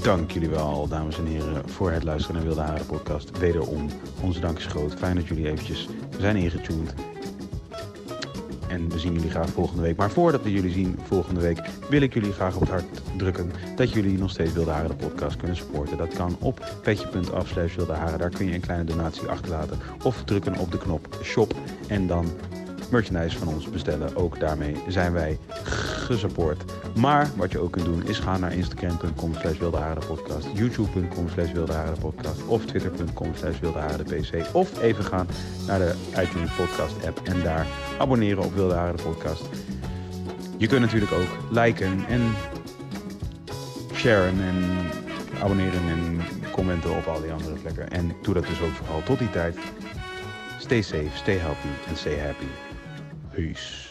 Dank jullie wel, dames en heren, voor het luisteren naar Wilde Haren podcast. Wederom, onze dank is groot. Fijn dat jullie eventjes zijn ingetuned. En we zien jullie graag volgende week. Maar voordat we jullie zien volgende week, wil ik jullie graag op het hart drukken dat jullie nog steeds Wilde Haren de podcast kunnen supporten. Dat kan op petje.af Wilde Haren. Daar kun je een kleine donatie achterlaten. Of drukken op de knop shop en dan merchandise van ons bestellen. Ook daarmee zijn wij gesupport. Maar wat je ook kunt doen is gaan naar instagram.com slash youtube.com slash of twitter.com slash. Of even gaan naar de iTunes podcast app en daar abonneren op Wilde Haren podcast. Je kunt natuurlijk ook liken en sharen en abonneren en commenten op al die andere plekken. En doe dat dus ook vooral tot die tijd. Stay safe, stay healthy en stay happy. Peace.